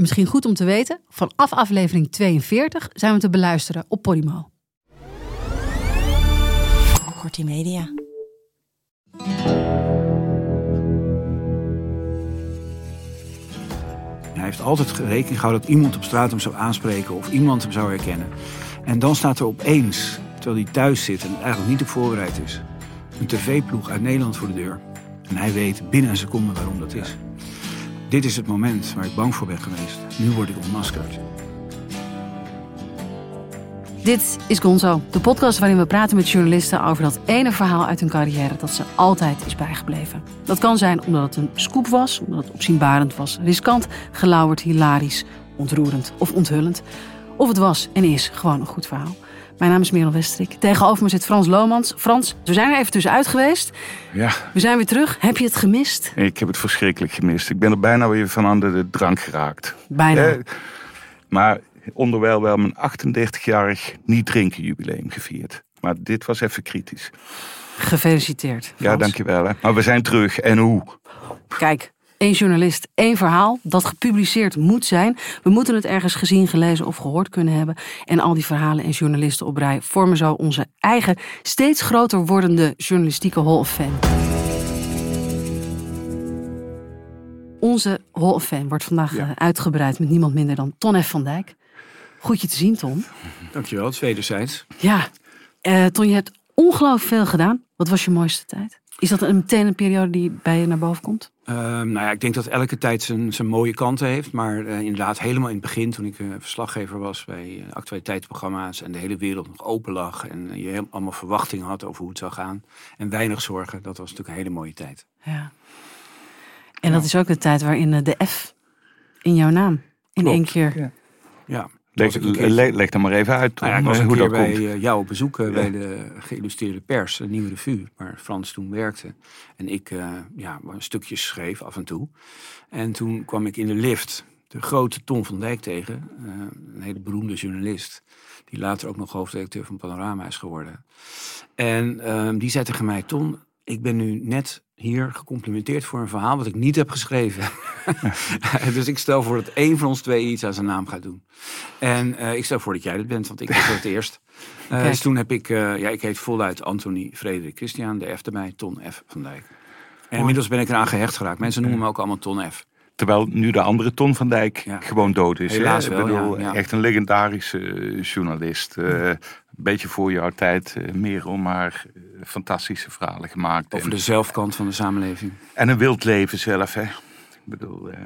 Misschien goed om te weten, vanaf aflevering 42 zijn we te beluisteren op Podimo. Kortie Media. Hij heeft altijd rekening gehouden dat iemand op straat hem zou aanspreken of iemand hem zou herkennen. En dan staat er opeens, terwijl hij thuis zit en eigenlijk niet op voorbereid is, een tv-ploeg uit Nederland voor de deur. En hij weet binnen een seconde waarom dat is. Dit is het moment waar ik bang voor ben geweest. Nu word ik ontmaskerd. Dit is Gonzo, de podcast waarin we praten met journalisten over dat ene verhaal uit hun carrière dat ze altijd is bijgebleven. Dat kan zijn omdat het een scoop was, omdat het opzienbarend was, riskant, gelauwerd, hilarisch, ontroerend of onthullend. Of het was en is gewoon een goed verhaal. Mijn naam is Merel Westrik. Tegenover me zit Frans Lomans. Frans, we zijn er even tussenuit geweest. Ja, We zijn weer terug. Heb je het gemist? ik heb het verschrikkelijk gemist. Ik ben er bijna weer van aan de drank geraakt. Bijna. Eh, maar onderwijl wel mijn 38-jarig niet drinken jubileum gevierd. Maar dit was even kritisch. Gefeliciteerd. Ja, dankjewel. Hè. Maar we zijn terug. En hoe? Kijk, één journalist, één verhaal dat gepubliceerd moet zijn. We moeten het ergens gezien, gelezen of gehoord kunnen hebben. En al die verhalen en journalisten op rij vormen zo onze eigen, steeds groter wordende journalistieke Hall of Fame. Onze Hall of Fame wordt vandaag Ja. eh, uitgebreid met niemand minder dan Ton F. van Dijk. Goed je te zien, Ton. Dankjewel, het wederzijds. Ja, eh, Ton, je hebt ongelooflijk veel gedaan. Wat was je mooiste tijd? Is dat een, meteen een periode die bij je naar boven komt? Ehm, nou ja, ik denk dat elke tijd zijn, zijn mooie kanten heeft. Maar eh, inderdaad, helemaal in het begin, toen ik eh, verslaggever was bij eh, actualiteitsprogramma's en de hele wereld nog open lag. En je heel- allemaal verwachtingen had over hoe het zou gaan. En weinig zorgen, dat was natuurlijk een hele mooie tijd. Ja. En dat is ook de tijd waarin de F in jouw naam in Klopt. één keer. Ja. Ja, Leg, was ik een keertje- le- leg dan maar even uit Nou ja, ik was een hoe keer dat bij komt. eh, jou op bezoek eh, bij de geïllustreerde pers, een nieuwe revue, waar Frans toen werkte. En ik eh, ja, stukjes schreef af en toe. En toen kwam ik in de lift de grote Tom van Dijk tegen, een hele beroemde journalist, die later ook nog hoofdredacteur van Panorama is geworden. En ehm, die zei tegen mij, Ton, ik ben nu net hier gecomplimenteerd voor een verhaal wat ik niet heb geschreven. dus ik stel voor dat één van ons twee iets aan zijn naam gaat doen. En eh, ik stel voor dat jij dat bent, want ik was het eerst. Eh, dus toen heb ik, eh, ja, ik heet voluit Anthony Frederik Christian, de F erbij, Ton F van Dijk. En inmiddels ben ik eraan gehecht geraakt. Mensen noemen me ook allemaal Ton F. Terwijl nu de andere Ton van Dijk Ja. gewoon dood is. Helaas Ik wel, bedoel, ja, ja. Echt een legendarische eh, journalist. Eh, Een beetje voor jouw tijd, eh, Merel, maar fantastische verhalen gemaakt. Over En- de zelfkant van de samenleving. En een wild leven zelf, hè. Ik bedoel, eh,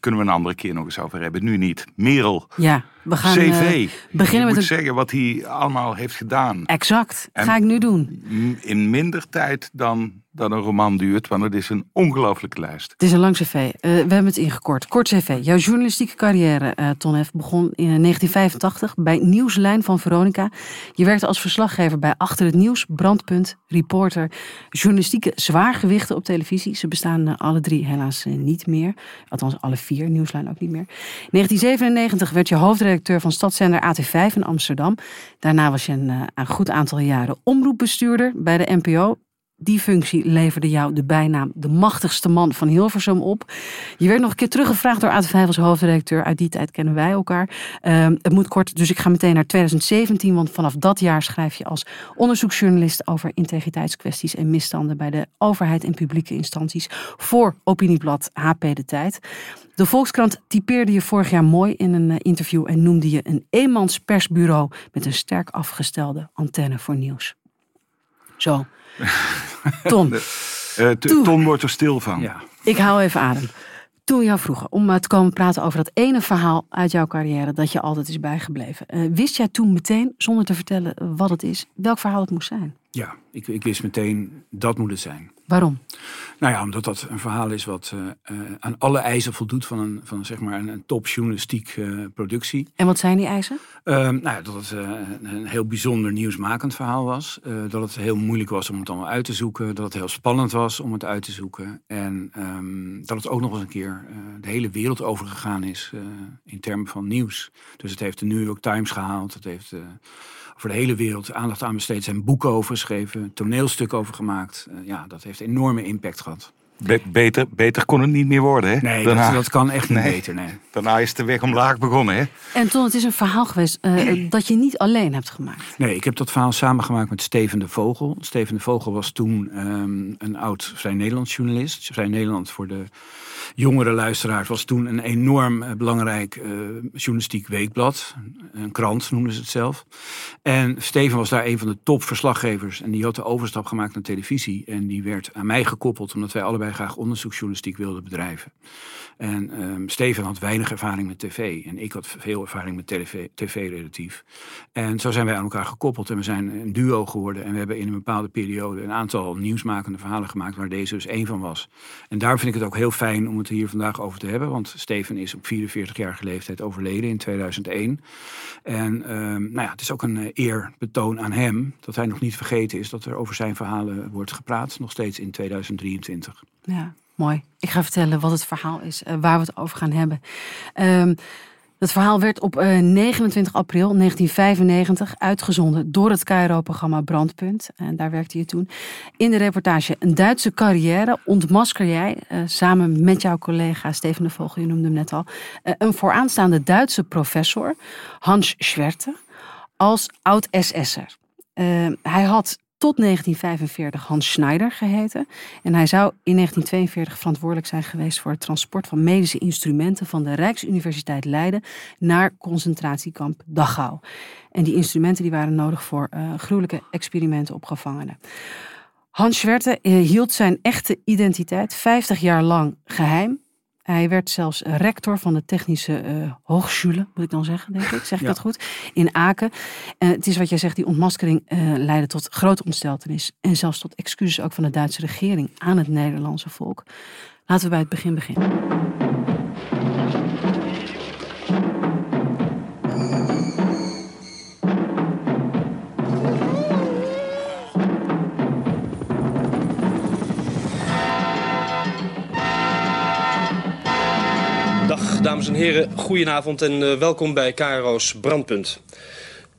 kunnen we een andere keer nog eens over hebben. Nu niet. Merel, Ja, we gaan CV. eh, beginnen met moet een... zeggen wat hij allemaal heeft gedaan. Exact, En- ga ik nu doen. In minder tijd dan, dan een roman duurt. Want het is een ongelooflijke lijst. Het is een lang cv. Eh, we hebben het ingekort. Kort cv. Jouw journalistieke carrière, eh Ton F., begon in 1985 bij Nieuwslijn van Veronica. Je werkte als verslaggever bij Achter het Nieuws, Brandpunt, Reporter. Journalistieke zwaargewichten op televisie. Ze bestaan eh, alle drie helaas eh, niet meer. Althans, alle vier. Nieuwslijn ook niet meer. In 1997 werd je hoofdredacteur van stadszender AT5 in Amsterdam. Daarna was je een, eh, een goed aantal jaren omroepbestuurder bij de NPO. Die functie leverde jou de bijnaam de machtigste man van Hilversum op. Je werd nog een keer teruggevraagd door AT5 als hoofdredacteur. Uit die tijd kennen wij elkaar. Ehm, het moet kort, dus ik ga meteen naar 2017. Want vanaf dat jaar schrijf je als onderzoeksjournalist over integriteitskwesties en misstanden bij de overheid en publieke instanties voor opinieblad HP De Tijd. De Volkskrant typeerde je vorig jaar mooi in een eh, interview en noemde je een eenmans persbureau met een sterk afgestelde antenne voor nieuws. Zo. Ton, Toe. Ton wordt er stil van. Ja. ik hou even adem. Toen jou vroegen om te komen praten over dat ene verhaal uit jouw carrière dat je altijd is bijgebleven. eh, wist jij toen meteen, zonder te vertellen wat het is, welk verhaal het moest zijn? Ja, ik, ik wist meteen, dat moet het zijn. Waarom? Nou ja, omdat dat een verhaal is wat uh, uh, aan alle eisen voldoet van een, van, zeg maar een, een top journalistiek uh, productie. En wat zijn die eisen? Ehm, nou ja, dat het een heel bijzonder nieuwsmakend verhaal was. dat het heel moeilijk was om het allemaal uit te zoeken. Dat het heel spannend was om het uit te zoeken. En um, dat het ook nog eens een keer de hele wereld overgegaan is in termen van nieuws. Dus het heeft de New York Times gehaald. Het heeft voor de hele wereld aandacht aan besteed. zijn boeken over geschreven, toneelstukken over gemaakt. Uh, ja, dat heeft enorme impact gehad. Be beter, beter kon het niet meer worden, hè? Nee, dat, dat, kan echt niet nee. beter, nee. Daarna is de weg omlaag begonnen, hè? En Ton, het is een verhaal geweest uh, dat je niet alleen hebt gemaakt. Nee, ik heb dat verhaal samengemaakt met Steven de Vogel. Steven de Vogel was toen um, een oud Vrij Nederlands journalist. Vrij Nederland voor de jongere luisteraars was toen een enorm uh, belangrijk uh, journalistiek weekblad. Een krant noemden ze het zelf. En Steven was daar een van de topverslaggevers. En die had de overstap gemaakt naar televisie. En die werd aan mij gekoppeld omdat wij allebei graag onderzoeksjournalistiek wilden bedrijven. En um, Steven had weinig ervaring met tv. En ik had veel ervaring met tv, TV relatief. En zo zijn wij aan elkaar gekoppeld. En we zijn een duo geworden. En we hebben in een bepaalde periode een aantal nieuwsmakende verhalen gemaakt. Waar deze dus één van was. En daar vind ik het ook heel fijn om het hier vandaag over te hebben. Want Steven is op 44-jarige leeftijd overleden in 2001. En um, nou ja, het is ook een uh, eerbetoon aan hem. Dat hij nog niet vergeten is dat er over zijn verhalen wordt gepraat. Nog steeds in 2023. Ja. Mooi. Ik ga vertellen wat het verhaal is, uh, waar we het over gaan hebben. Um, het verhaal werd op uh, 29 april 1995 uitgezonden door het KRO-programma Brandpunt. En daar werkte je toen. In de reportage Een Duitse carrière ontmasker jij, uh, samen met jouw collega Steven de Vogel, je noemde hem net al, uh, een vooraanstaande Duitse professor, Hans Schwerte, als oud-SS'er. hij had tot 1945 Hans Schneider geheten. En hij zou in 1942 verantwoordelijk zijn geweest voor het transport van medische instrumenten van de Rijksuniversiteit Leiden naar concentratiekamp Dachau. En die instrumenten die waren nodig voor uh, gruwelijke experimenten op gevangenen. Hans Schwerte uh, hield zijn echte identiteit 50 jaar lang geheim. Hij werd zelfs rector van de Technische uh, Hochschule, moet ik dan zeggen, denk ik. Zeg ik ja. dat goed? In Aken. Uh, het is wat jij zegt, die ontmaskering uh, leidde tot grote ontsteltenis. En zelfs tot excuses ook van de Duitse regering aan het Nederlandse volk. Laten we bij het begin beginnen. Dames en heren, goedenavond en uh, welkom bij KRO's Brandpunt.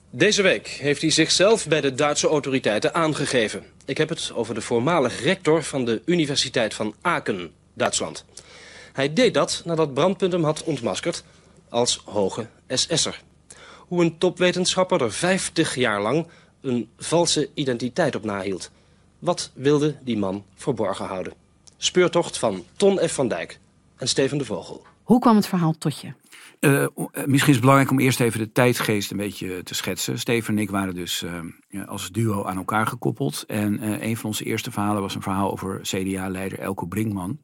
Deze week heeft hij zichzelf bij de Duitse autoriteiten aangegeven. Ik heb het over de voormalig rector van de Universiteit van Aken, Duitsland. Hij deed dat nadat Brandpunt hem had ontmaskerd als hoge SS'er. Hoe een topwetenschapper er 50 jaar lang een valse identiteit op nahield. Wat wilde die man verborgen houden? Speurtocht van Ton F. van Dijk en Steven de Vogel. Hoe kwam het verhaal tot je? Uh, misschien is het belangrijk om eerst even de tijdsgeest een beetje te schetsen. Steven en ik waren dus uh, als duo aan elkaar gekoppeld. En een van onze eerste verhalen was een verhaal over CDA-leider Elko Brinkman.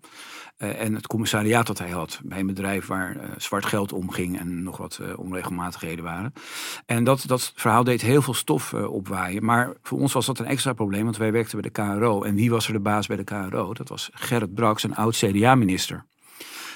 en het commissariaat dat hij had bij een bedrijf waar zwart geld omging en nog wat onregelmatigheden waren. En dat, dat verhaal deed heel veel stof opwaaien. Maar voor ons was dat een extra probleem, want wij werkten bij de KRO. En wie was er de baas bij de KRO? Dat was Gerrit Braks, een oud CDA-minister.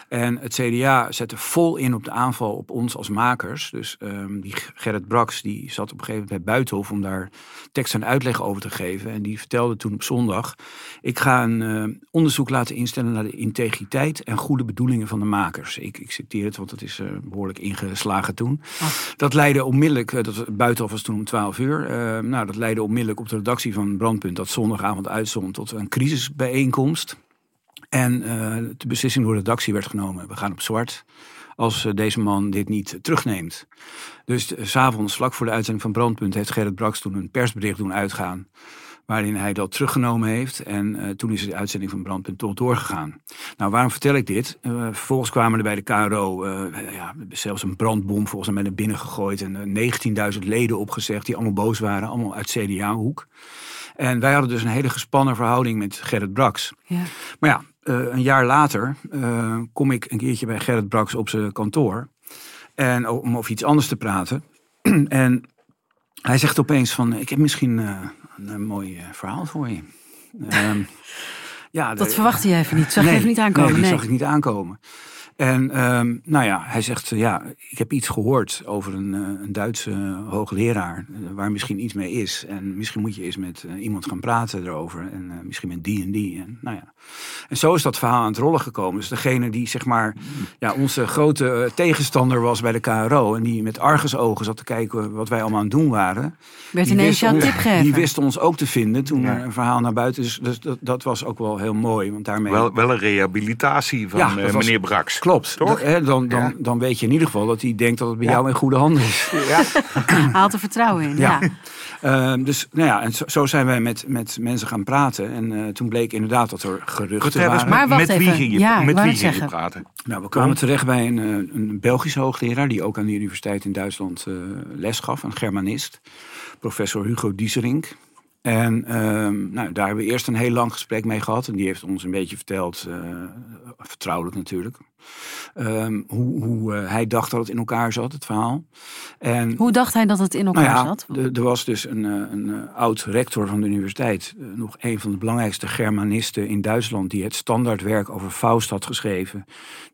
En het CDA zette vol in op de aanval op ons als makers. Dus um, die Gerrit Braks die zat op een gegeven moment bij Buitenhof om daar tekst en uitleg over te geven. En die vertelde toen op zondag: Ik ga een uh, onderzoek laten instellen naar de integriteit en goede bedoelingen van de makers. Ik, ik citeer het, want het is uh, behoorlijk ingeslagen toen. Oh. Dat leidde onmiddellijk, uh, dat, Buitenhof was toen om 12 uur. nou, dat leidde onmiddellijk op de redactie van Brandpunt, dat zondagavond uitzond, tot een crisisbijeenkomst. En uh, de beslissing door de redactie werd genomen. We gaan op zwart als uh, deze man dit niet terugneemt. Dus uh, s'avonds, vlak voor de uitzending van Brandpunt... heeft Gerrit Braks toen een persbericht doen uitgaan... waarin hij dat teruggenomen heeft. En toen is de uitzending van Brandpunt toch doorgegaan. Nou, waarom vertel ik dit? vervolgens kwamen er bij de KRO ja, zelfs een brandbom volgens mij naar binnen gegooid... en 19.000 leden opgezegd die allemaal boos waren. Allemaal uit CDA-hoek. En wij hadden dus een hele gespannen verhouding met Gerrit Braks. Ja. Maar ja, uh, een jaar later uh, kom ik een keertje bij Gerrit Braks op zijn kantoor. En om over iets anders te praten. en hij zegt opeens van, ik heb misschien uh, een, mooi verhaal voor je. um, Ja, Dat de- verwachtte je even niet. Zag je nee, even niet aankomen? Nee, Nee. zag ik niet aankomen. En ehm, nou ja, hij zegt, eh, ja, ik heb iets gehoord over een, eh, een Duitse hoogleraar, eh, waar misschien iets mee is. En misschien moet je eens met iemand gaan praten erover. En eh, misschien met die en die. En, nou ja. en zo is dat verhaal aan het rollen gekomen. Dus degene die zeg maar ja, onze grote tegenstander was bij de KRO. En die met argusogen zat te kijken wat wij allemaal aan het doen waren. Werd die ineens wist jouw ons- tip gegeven. Die wisten ons ook te vinden toen Ja. er een verhaal naar buiten is. Dus dat, dat was ook wel heel mooi. Want daarmee Wel, wel een rehabilitatie van Ja, dat was- meneer Brax. Klopt. Toch? Dan, dan, Ja. dan weet je in ieder geval dat hij denkt dat het bij Ja. jou in goede handen is. Hij haalt er vertrouwen in. Ja. Ja. Ehm, dus nou ja, en zo, zo zijn wij met, met mensen gaan praten. En eh, toen bleek inderdaad dat er geruchten waren. Maar met wie ging je, Ja, met wie ging je praten? Nou, we kwamen terecht bij een, eh, een Belgische hoogleraar... die ook aan de universiteit in Duitsland eh, les gaf. Een Germanist. Professor Hugo Dieserink. En ehm, nou, daar hebben we eerst een heel lang gesprek mee gehad. En die heeft ons een beetje verteld, eh, vertrouwelijk natuurlijk... ehm, hoe, hoe eh, hij dacht dat het in elkaar zat, het verhaal. En Hoe dacht hij dat het in elkaar nou ja, zat? er was dus een, eh, een eh, oud rector van de universiteit, nog een van de belangrijkste Germanisten in Duitsland, die het standaardwerk over Faust had geschreven.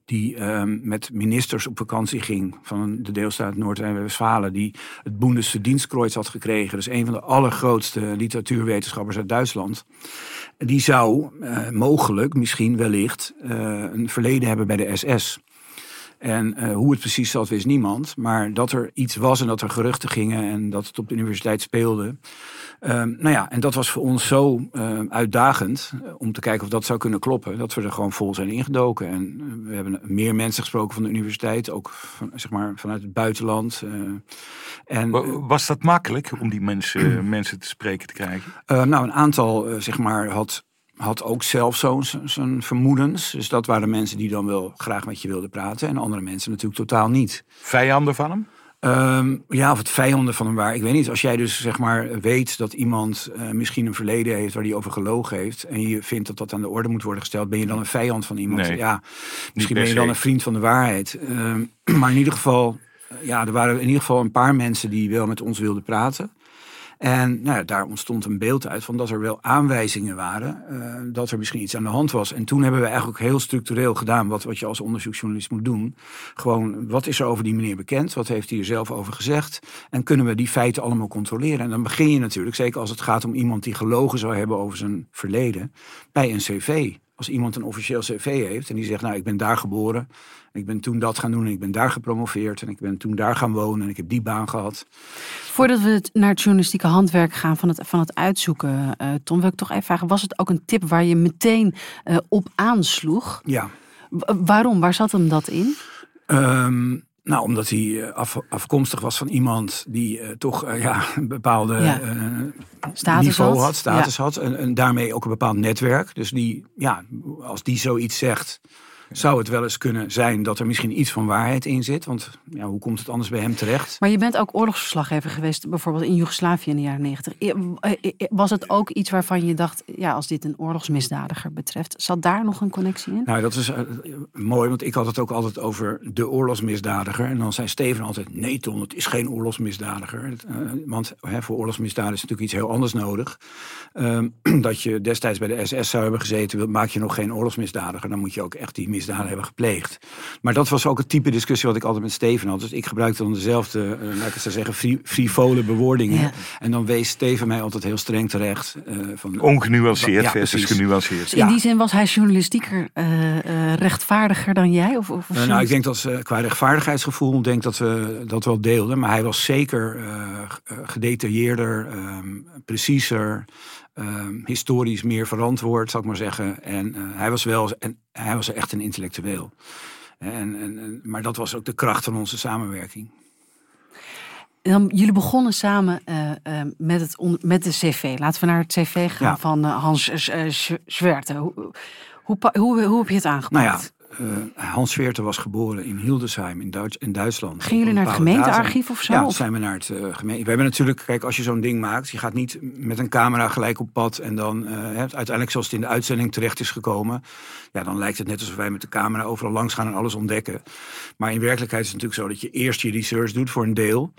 Die ehm, met ministers op vakantie ging van de deelstaat Noord-Rijn-Westfalen, die het Bundesverdienstkreuz had gekregen. Dus een van de allergrootste literatuurwetenschappers uit Duitsland. Die zou eh, mogelijk, misschien wellicht, eh, een verleden hebben bij de SS. En eh, hoe het precies zat, wist niemand. Maar dat er iets was en dat er geruchten gingen en dat het op de universiteit speelde. Ehm, nou ja, en dat was voor ons zo eh, uitdagend eh, om te kijken of dat zou kunnen kloppen. Dat we er gewoon vol zijn ingedoken. En we hebben meer mensen gesproken van de universiteit, ook van, zeg maar, vanuit het buitenland. en, Wa- Was dat makkelijk om die mensen, mensen te spreken te krijgen? eh, nou, een aantal, zeg maar, had, had ook zelf zo'n zijn vermoedens. Dus dat waren mensen die dan wel graag met je wilden praten. En andere mensen natuurlijk totaal niet. Vijanden van hem? Ehm, ja, of het vijanden van hem waren. Ik weet niet. Als jij dus zeg maar weet dat iemand eh, misschien een verleden heeft waar hij over gelogen heeft. en je vindt dat dat aan de orde moet worden gesteld. ben je dan een vijand van iemand? Nee, ja, misschien ben je dan een vriend van de waarheid. Ehm, maar in ieder geval, ja, er waren in ieder geval een paar mensen die wel met ons wilden praten. En nou daar ontstond een beeld uit van dat er wel aanwijzingen waren eh, dat er misschien iets aan de hand was. En toen hebben we eigenlijk heel structureel gedaan wat, wat je als onderzoeksjournalist moet doen. Gewoon, wat is er over die meneer bekend? Wat heeft hij er zelf over gezegd? En kunnen we die feiten allemaal controleren? En dan begin je natuurlijk, zeker als het gaat om iemand die gelogen zou hebben over zijn verleden, bij een cv. Als iemand een officieel cv heeft en die zegt, nou ik ben daar geboren, en ik ben toen dat gaan doen en ik ben daar gepromoveerd en ik ben toen daar gaan wonen en ik heb die baan gehad. Voordat we het naar het journalistieke handwerk gaan van het, van het uitzoeken, eh Tom, wil ik toch even vragen: was het ook een tip waar je meteen eh, op aansloeg? Ja, W- waarom? Waar zat hem dat in? Ehm, nou, omdat hij eh, af, afkomstig was van iemand die eh, toch eh, ja, een bepaalde Ja. niveau had? had, status had. En, en daarmee ook een bepaald netwerk. Dus die, ja, als die zoiets zegt, zou het wel eens kunnen zijn dat er misschien iets van waarheid in zit. Want ja, hoe komt het anders bij hem terecht? Maar je bent ook oorlogsverslaggever geweest, bijvoorbeeld in Joegoslavië in de jaren negentig. Was het ook iets waarvan je dacht, ja, als dit een oorlogsmisdadiger betreft, zat daar nog een connectie in? Nou, dat is eh, mooi, want ik had het ook altijd over de oorlogsmisdadiger. En dan zei Steven altijd, nee Ton, het is geen oorlogsmisdadiger. Eh, want hè, voor oorlogsmisdaden is natuurlijk iets heel anders nodig. Ehm, dat je destijds bij de SS zou hebben gezeten, maak je nog geen oorlogsmisdadiger. Dan moet je ook echt die misdaden hebben gepleegd. Maar dat was ook het type discussie wat ik altijd met Steven had. Dus ik gebruikte dan dezelfde, eh, laat ik het zo zeggen, fri- frivole bewoordingen. Ja. En dan wees Steven mij altijd heel streng terecht. eh, van, Ongenuanceerd Ja, versus precies. genuanceerd. Dus in Ja. die zin was hij journalistieker, eh, eh, rechtvaardiger dan jij? Of, of, nou, ik denk dat ze qua rechtvaardigheidsgevoel denk dat we dat wel deelden. Maar hij was zeker gedetailleerder, ehm, preciezer, ehm, historisch meer verantwoord, zal ik maar zeggen. En eh, hij was wel en hij was echt een intellectueel. En, en, en- maar dat was ook de kracht van onze samenwerking. Dan, jullie begonnen samen eh, eh, met, het on- met de cv. Laten we naar het cv gaan Ja. van Hans Zwerte. Hoe, hoe, hoe, hoe heb je het aangepakt? Nou ja, eh, Hans Veerter was geboren in Hildesheim in, Duits, in Duitsland. Gingen jullie naar het gemeentearchief of zo? Ja, zijn we naar het uh, gemeente. We hebben natuurlijk, kijk, als je zo'n ding maakt, je gaat niet met een camera gelijk op pad en dan eh, hè, uiteindelijk zoals het in de uitzending terecht is gekomen, ja, dan lijkt het net alsof wij met de camera overal langs gaan en alles ontdekken. Maar in werkelijkheid is het natuurlijk zo dat je eerst je research doet voor een deel.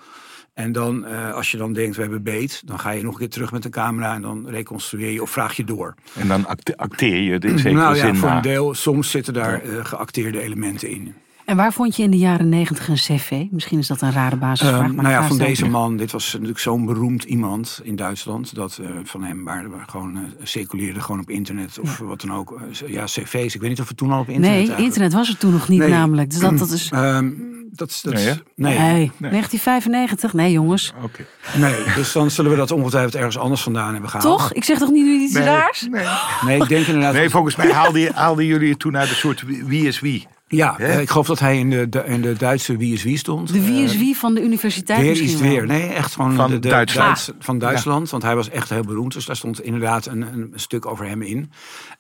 En dan, eh, als je dan denkt, we hebben beet, dan ga je nog een keer terug met de camera en dan reconstrueer je of vraag je door. En dan acte- acteer je het in zekere nou ja, zin voor een deel, soms zitten daar eh, geacteerde elementen in. En waar vond je in de jaren negentig een cv? Misschien is dat een rare basisvraag. Ehm, maar nou ja, van deze man, dit was natuurlijk zo'n beroemd iemand in Duitsland. Dat eh, van hem waren we gewoon eh, circuleerde gewoon op internet of wat dan ook. Eh, ja, cv's. Ik weet niet of het toen al op internet Nee, eigenlijk- internet was er toen nog niet Nee. namelijk. Dus dat, dat is... Ehm, dat, is- dat, is- Nee, nee, Nee, 1995? Nee, jongens. Oké. nee, dus dan zullen we dat ongetwijfeld ergens anders vandaan hebben gehaald. Toch? Ik zeg toch niet iets raars? Nee. Nee, ik denk inderdaad. Nee, volgens mij haalden, haalden jullie het toen uit een soort wie is wie. Ja, eh, ik geloof dat hij in de, in de Duitse Wie is Wie stond. De wie is Eh, wie van de universiteit Weer misschien is wel. weer. Nee, echt gewoon Van de, de Duitsland. Duits- van Duitsland. Want hij was echt heel beroemd. Dus daar stond inderdaad een, een stuk over hem in.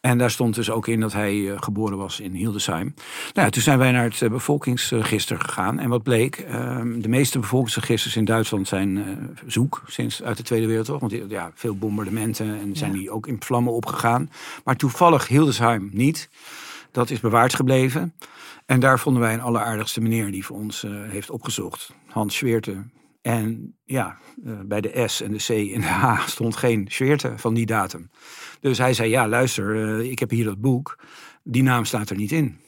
En daar stond dus ook in dat hij eh, geboren was in Hildesheim. Nou ja, toen zijn wij naar het bevolkingsregister gegaan. En wat bleek, ehm, de meeste bevolkingsregisters in Duitsland zijn eh, zoek sinds uit de Tweede Wereldoorlog. Want ja, veel bombardementen en zijn die ook in vlammen opgegaan. Maar toevallig Hildesheim niet. Dat is bewaard gebleven. En daar vonden wij een alleraardigste meneer die voor ons eh, heeft opgezocht. Hans Schweerte. En ja, eh, bij de S en de C en de H stond geen Schweerte van die datum. Dus hij zei, ja luister, eh, ik heb hier dat boek. Die naam staat er niet in.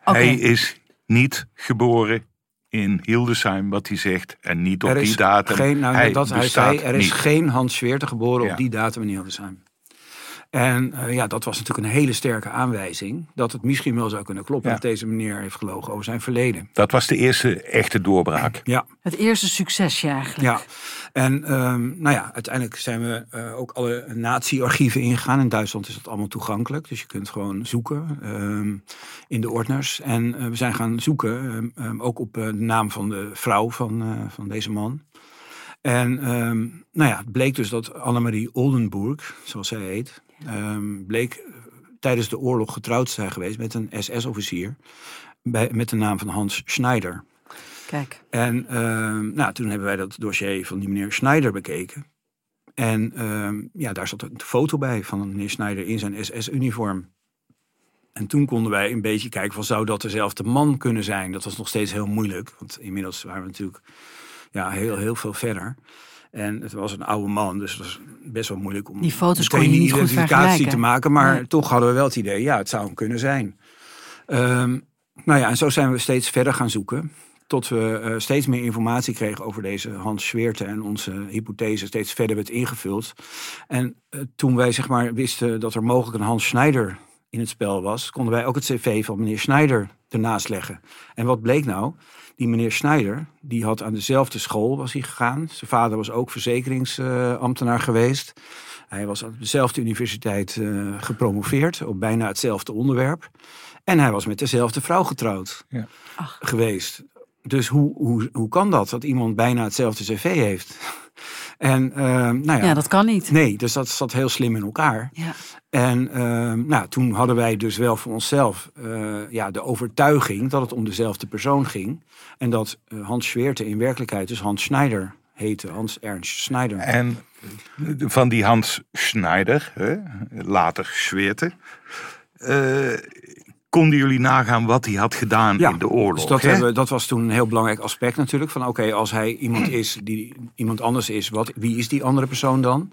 Hij is niet geboren in Hildesheim, wat hij zegt. En niet op er is die datum. Geen, nou, hij dat hij zei, er is niet. geen Hans Schweerte geboren Ja. op die datum in Hildesheim. En eh, ja, dat was natuurlijk een hele sterke aanwijzing dat het misschien wel zou kunnen kloppen Ja. dat deze meneer heeft gelogen over zijn verleden. Dat was de eerste echte doorbraak. Ja, Het eerste succesje eigenlijk. Ja, en ehm, nou ja, uiteindelijk zijn we eh, ook alle nazi-archieven ingegaan. In Duitsland is dat allemaal toegankelijk, dus je kunt gewoon zoeken ehm, in de ordners. En eh, we zijn gaan zoeken, ehm, ook op eh, de naam van de vrouw van, eh, van deze man. En ehm, nou ja, het bleek dus dat Annemarie Oldenburg, zoals zij heet, ehm, bleek eh, tijdens de oorlog getrouwd te zijn geweest met een SS-officier met de naam van Hans Schneider. Kijk. En ehm, nou, toen hebben wij dat dossier van die meneer Schneider bekeken. En ehm, ja, daar zat een foto bij van meneer Schneider in zijn SS-uniform. En toen konden wij een beetje kijken van zou dat dezelfde man kunnen zijn. Dat was nog steeds heel moeilijk, want inmiddels waren we natuurlijk ja, heel, heel veel verder. En het was een oude man, dus het was best wel moeilijk om Die foto's kon je niet identificatie te maken. Maar Nee. toch hadden we wel het idee, ja, het zou hem kunnen zijn. Ehm, nou ja, en zo zijn we steeds verder gaan zoeken. Tot we eh, steeds meer informatie kregen over deze Hans Schweerte. En onze hypothese steeds verder werd ingevuld. En eh, toen wij zeg maar wisten dat er mogelijk een Hans Schneider in het spel was, konden wij ook het cv van meneer Schneider ernaast leggen. En wat bleek nou? Die meneer Schneider, die had aan dezelfde school was hij gegaan. Zijn vader was ook verzekeringsambtenaar geweest. Hij was aan dezelfde universiteit eh, gepromoveerd op bijna hetzelfde onderwerp. En hij was met dezelfde vrouw getrouwd Ja. Geweest. Dus hoe, hoe, hoe kan dat, dat iemand bijna hetzelfde cv heeft? En eh, nou ja, Ja, dat kan niet. nee, dus dat zat heel slim in elkaar. Ja. En ehm, nou, toen hadden wij dus wel voor onszelf eh, ja, de overtuiging dat het om dezelfde persoon ging. En dat eh, Hans Schweerte in werkelijkheid dus Hans Schneider heette. Hans Ernst Schneider. En van die Hans Schneider, hè, later Schweerte, eh, konden jullie nagaan wat hij had gedaan in de oorlog? Dus dat, hebben, dat was toen een heel belangrijk aspect natuurlijk. Van oké, als hij iemand is die iemand anders is, wat, wie is die andere persoon dan?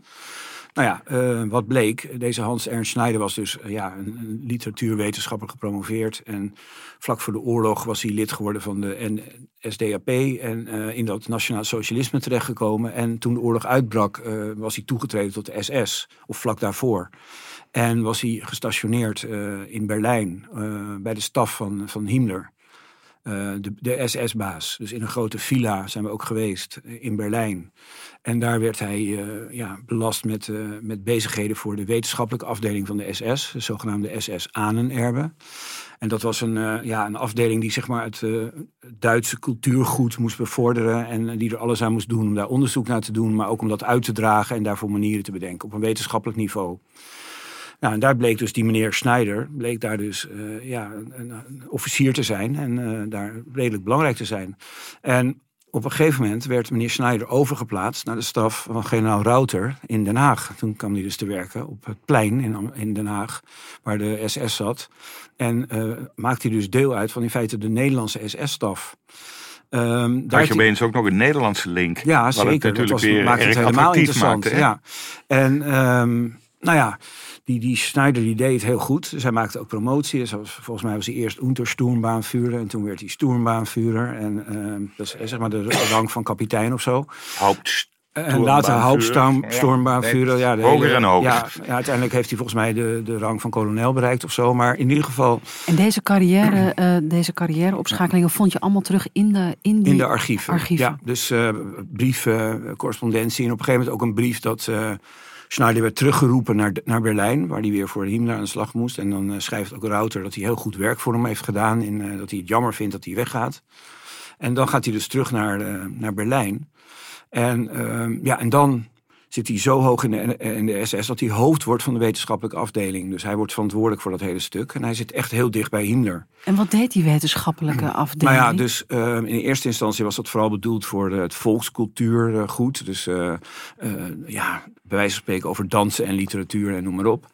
Nou ja, eh, wat bleek, deze Hans Ernst Schneider was dus eh, ja, een, een literatuurwetenschapper gepromoveerd. En vlak voor de oorlog was hij lid geworden van de NSDAP en eh, in dat nationaal socialisme terechtgekomen. En toen de oorlog uitbrak, was hij toegetreden tot de SS, of vlak daarvoor. En was hij gestationeerd eh, in Berlijn eh, bij de staf van, van Himmler. Eh, de, de SS-baas. Dus in een grote villa zijn we ook geweest in Berlijn. En daar werd hij ja, belast met, met bezigheden voor de wetenschappelijke afdeling van de SS, de zogenaamde SS-Ahnenerbe. En dat was een, ja, een afdeling die zeg maar, het Duitse cultuurgoed moest bevorderen. En die er alles aan moest doen om daar onderzoek naar te doen, maar ook om dat uit te dragen en daarvoor manieren te bedenken op een wetenschappelijk niveau. Nou, en daar bleek dus die meneer Schneider, bleek daar dus eh, ja, een, een- officier te zijn en eh, daar redelijk belangrijk te zijn. En op een gegeven moment werd meneer Schneider overgeplaatst naar de staf van generaal Rauter in Den Haag. Toen kwam hij dus te werken op het plein in, in Den Haag, waar de SS zat. En eh, maakte hij dus deel uit van in feite de Nederlandse SS-staf. Um, daar je opeens ook nog een Nederlandse link. Ja, zeker. dat was, weer maakt het helemaal interessant. Maakte, ja. En um, nou ja, die, die Schneider die deed het heel goed. Zij maakte ook promotie. Dus volgens mij was hij eerst Untersturmbaanvuurder en toen werd hij Sturmbaanvuurder. En uh, dat is zeg maar de rang van kapitein of zo. Haupt en later Hauptsturmbaanvuurder. Ja, ja, hoger en hoger. Ja, ja, uiteindelijk heeft hij volgens mij de, de rang van kolonel bereikt of zo. Maar in ieder geval... En deze carrière, uh, deze carrièreopschakelingen vond je allemaal terug in de, in die in de archieven. Ja, dus uh, brieven, correspondentie. En op een gegeven moment ook een brief dat... Schneider werd teruggeroepen naar, naar Berlijn, waar hij weer voor Himmler aan de slag moest. En dan uh, schrijft ook Rauter dat hij heel goed werk voor hem heeft gedaan. In, uh, dat hij het jammer vindt dat hij weggaat. En dan gaat hij dus terug naar, uh, naar Berlijn. En, uh, ja, en dan zit hij zo hoog in de, in de SS dat hij hoofd wordt van de wetenschappelijke afdeling. Dus hij wordt verantwoordelijk voor dat hele stuk. En hij zit echt heel dicht bij Himmler. En wat deed die wetenschappelijke afdeling? Nou ja, dus uh, in eerste instantie was dat vooral bedoeld voor het volkscultuurgoed. Dus uh, ja, bij wijze van spreken over dansen en literatuur en noem maar op.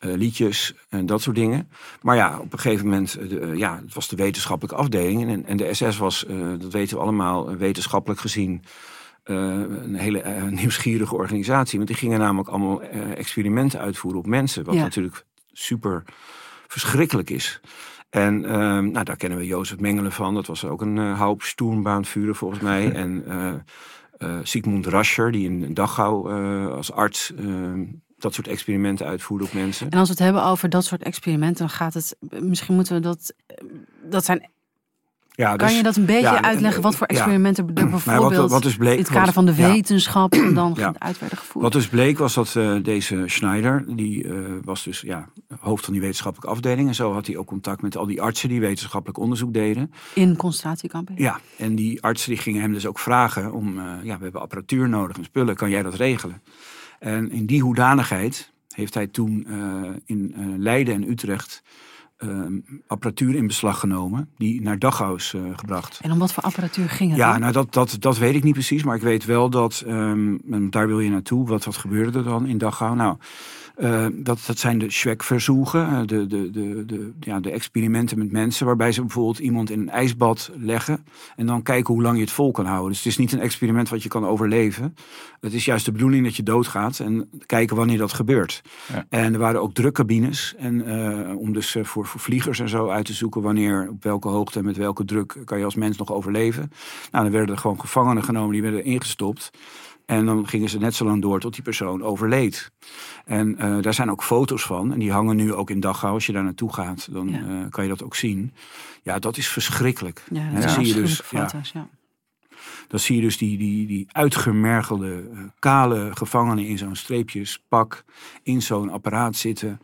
Uh, liedjes en dat soort dingen. Maar ja, op een gegeven moment, uh, ja, het was de wetenschappelijke afdeling. En, en de SS was, uh, dat weten we allemaal, wetenschappelijk gezien een hele nieuwsgierige organisatie. Want die gingen namelijk allemaal experimenten uitvoeren op mensen. Wat ja. natuurlijk super verschrikkelijk is. En nou, daar kennen we Jozef Mengelen van. Dat was ook een uh, Hauptsturmbaanvuurder volgens mij. en uh, Sigmund Rascher, die in Dachau als arts dat soort experimenten uitvoeren op mensen. En als we het hebben over dat soort experimenten, dan gaat het. Misschien moeten we dat. Dat zijn. Ja, dus, kan je dat een beetje uitleggen? Wat voor experimenten ja, bijvoorbeeld wat, wat dus bleek, in het kader van de wetenschap ja, dan uit werden gevoerd? Wat dus bleek was dat uh, deze Schneider, die uh, was dus ja, hoofd van die wetenschappelijke afdeling. En zo had hij ook contact met al die artsen die wetenschappelijk onderzoek deden. In concentratiekampen? Ja, en die artsen die gingen hem dus ook vragen om, uh, ja, we hebben apparatuur nodig en spullen, kan jij dat regelen? En in die hoedanigheid heeft hij toen in Leiden en Utrecht uh, apparatuur in beslag genomen, die naar Dachau is gebracht. En om wat voor apparatuur ging het? Ja, dan? nou dat, dat, dat weet ik niet precies, maar ik weet wel dat, um, daar wil je naartoe, wat, wat gebeurde er dan in Dachau? Nou, uh, dat, dat zijn de Schweckverzoeken, de, de, de, de, ja, de experimenten met mensen, waarbij ze bijvoorbeeld iemand in een ijsbad leggen en dan kijken hoe lang je het vol kan houden. Dus het is niet een experiment wat je kan overleven. Het is juist de bedoeling dat je doodgaat en kijken wanneer dat gebeurt. Ja. En er waren ook drukcabines en, uh, om dus voor, voor vliegers en zo uit te zoeken wanneer, op welke hoogte en met welke druk kan je als mens nog overleven. Nou, dan werden er gewoon gevangenen genomen, die werden ingestopt. En dan gingen ze net zo lang door tot die persoon overleed. En uh, daar zijn ook foto's van. En die hangen nu ook in Dachau. Als je daar naartoe gaat, dan ja. uh, kan je dat ook zien. Ja, dat is verschrikkelijk. Ja, dat zie je dus, foto's, ja. Dan zie je dus die, die, die uitgemergelde, uh, kale gevangenen in zo'n streepjespak. In zo'n apparaat zitten.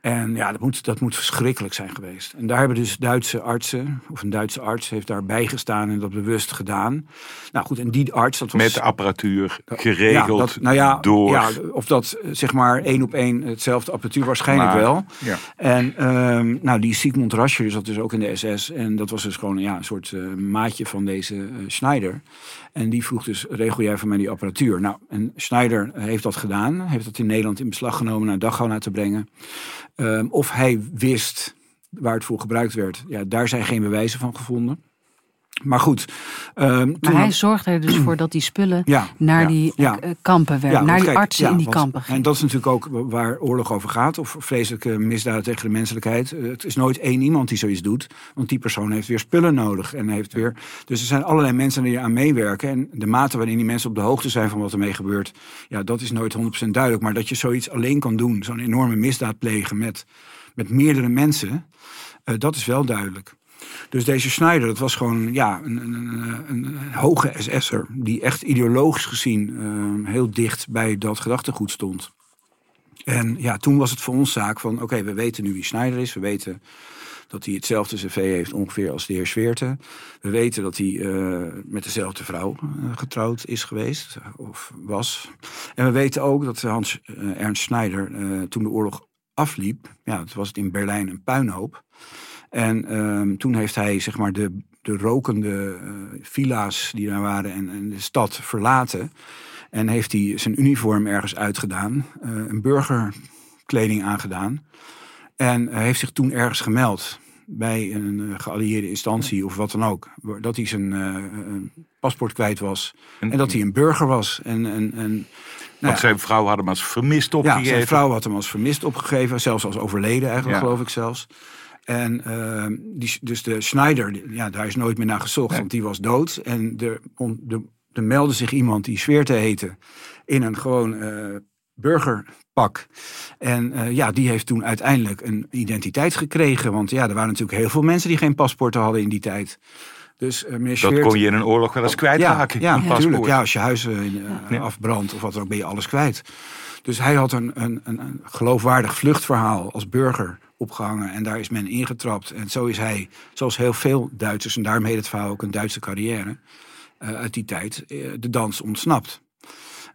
En ja, dat moet, dat moet verschrikkelijk zijn geweest. En daar hebben dus Duitse artsen, of een Duitse arts, heeft daar bijgestaan en dat bewust gedaan. Nou goed, en die arts, dat was... Met apparatuur, geregeld, ja, dat, nou ja, door... Ja, of dat zeg maar één op één hetzelfde apparatuur, waarschijnlijk maar, wel. Ja. En um, nou, die Sigmund Rascher zat dus ook in de SS. En dat was dus gewoon ja, een soort uh, maatje van deze uh, Schneider. En die vroeg dus, regel jij voor mij die apparatuur? Nou, en Schneider heeft dat gedaan. Heeft dat in Nederland in beslag genomen naar Dachau naar te brengen. Um, of hij wist waar het voor gebruikt werd. Ja, daar zijn geen bewijzen van gevonden. Maar goed. Um, maar hij zorgde er dus voor dat die spullen ja, naar ja, die ja. kampen werden. naar die artsen in die kampen En dat is natuurlijk ook waar oorlog over gaat. Of vreselijke misdaden tegen de menselijkheid. Het is nooit één iemand die zoiets doet. Want die persoon heeft weer spullen nodig. En heeft weer, dus er zijn allerlei mensen die aan meewerken. En de mate waarin die mensen op de hoogte zijn van wat ermee gebeurt. Ja, dat is nooit 100% duidelijk. Maar dat je zoiets alleen kan doen. Zo'n enorme misdaad plegen met, met meerdere mensen. Uh, dat is wel duidelijk. Dus deze Schneider, dat was gewoon ja, een, een, een, hoge SS'er. Die echt ideologisch gezien uh, heel dicht bij dat gedachtegoed stond. En ja, toen was het voor ons zaak van... oké, we weten nu wie Schneider is. We weten dat hij hetzelfde cv heeft ongeveer als de heer Sveerte. We weten dat hij uh, met dezelfde vrouw uh, getrouwd is geweest, of was. En we weten ook dat Hans uh, Ernst Schneider, toen de oorlog afliep... ja, het was het in Berlijn een puinhoop... En um, toen heeft hij zeg maar de, de rokende uh, villa's die daar waren en, en, de stad verlaten. En heeft hij zijn uniform ergens uitgedaan, uh, een burgerkleding aangedaan. En heeft zich toen ergens gemeld. bij een geallieerde instantie of wat dan ook. Dat hij zijn paspoort kwijt was. En, dat hij een burger was. En, en, en, nou zijn vrouw had hem als vermist opgegeven. Ja, zijn vrouw had hem als vermist opgegeven. Zelfs als overleden eigenlijk, geloof ik zelfs. En uh, die, dus de Schneider, ja, daar is nooit meer naar gezocht, want die was dood. En er, de, er meldde zich iemand die Sfeer te heten in een gewoon uh, burgerpak. En uh, ja, die heeft toen uiteindelijk een identiteit gekregen. Want ja, er waren natuurlijk heel veel mensen die geen paspoorten hadden in die tijd. Dus, uh, meneer dat kon je in een oorlog wel eens kwijtraken. Ja, ja natuurlijk. Ja, als je huizen uh, afbrandt of wat dan ook, ben je alles kwijt. Dus hij had een, een, een, geloofwaardig vluchtverhaal als burger opgehangen. En daar is men ingetrapt. En zo is hij, zoals heel veel Duitsers, en daarom het verhaal ook een Duitse carrière uh, uit die tijd, de dans ontsnapt.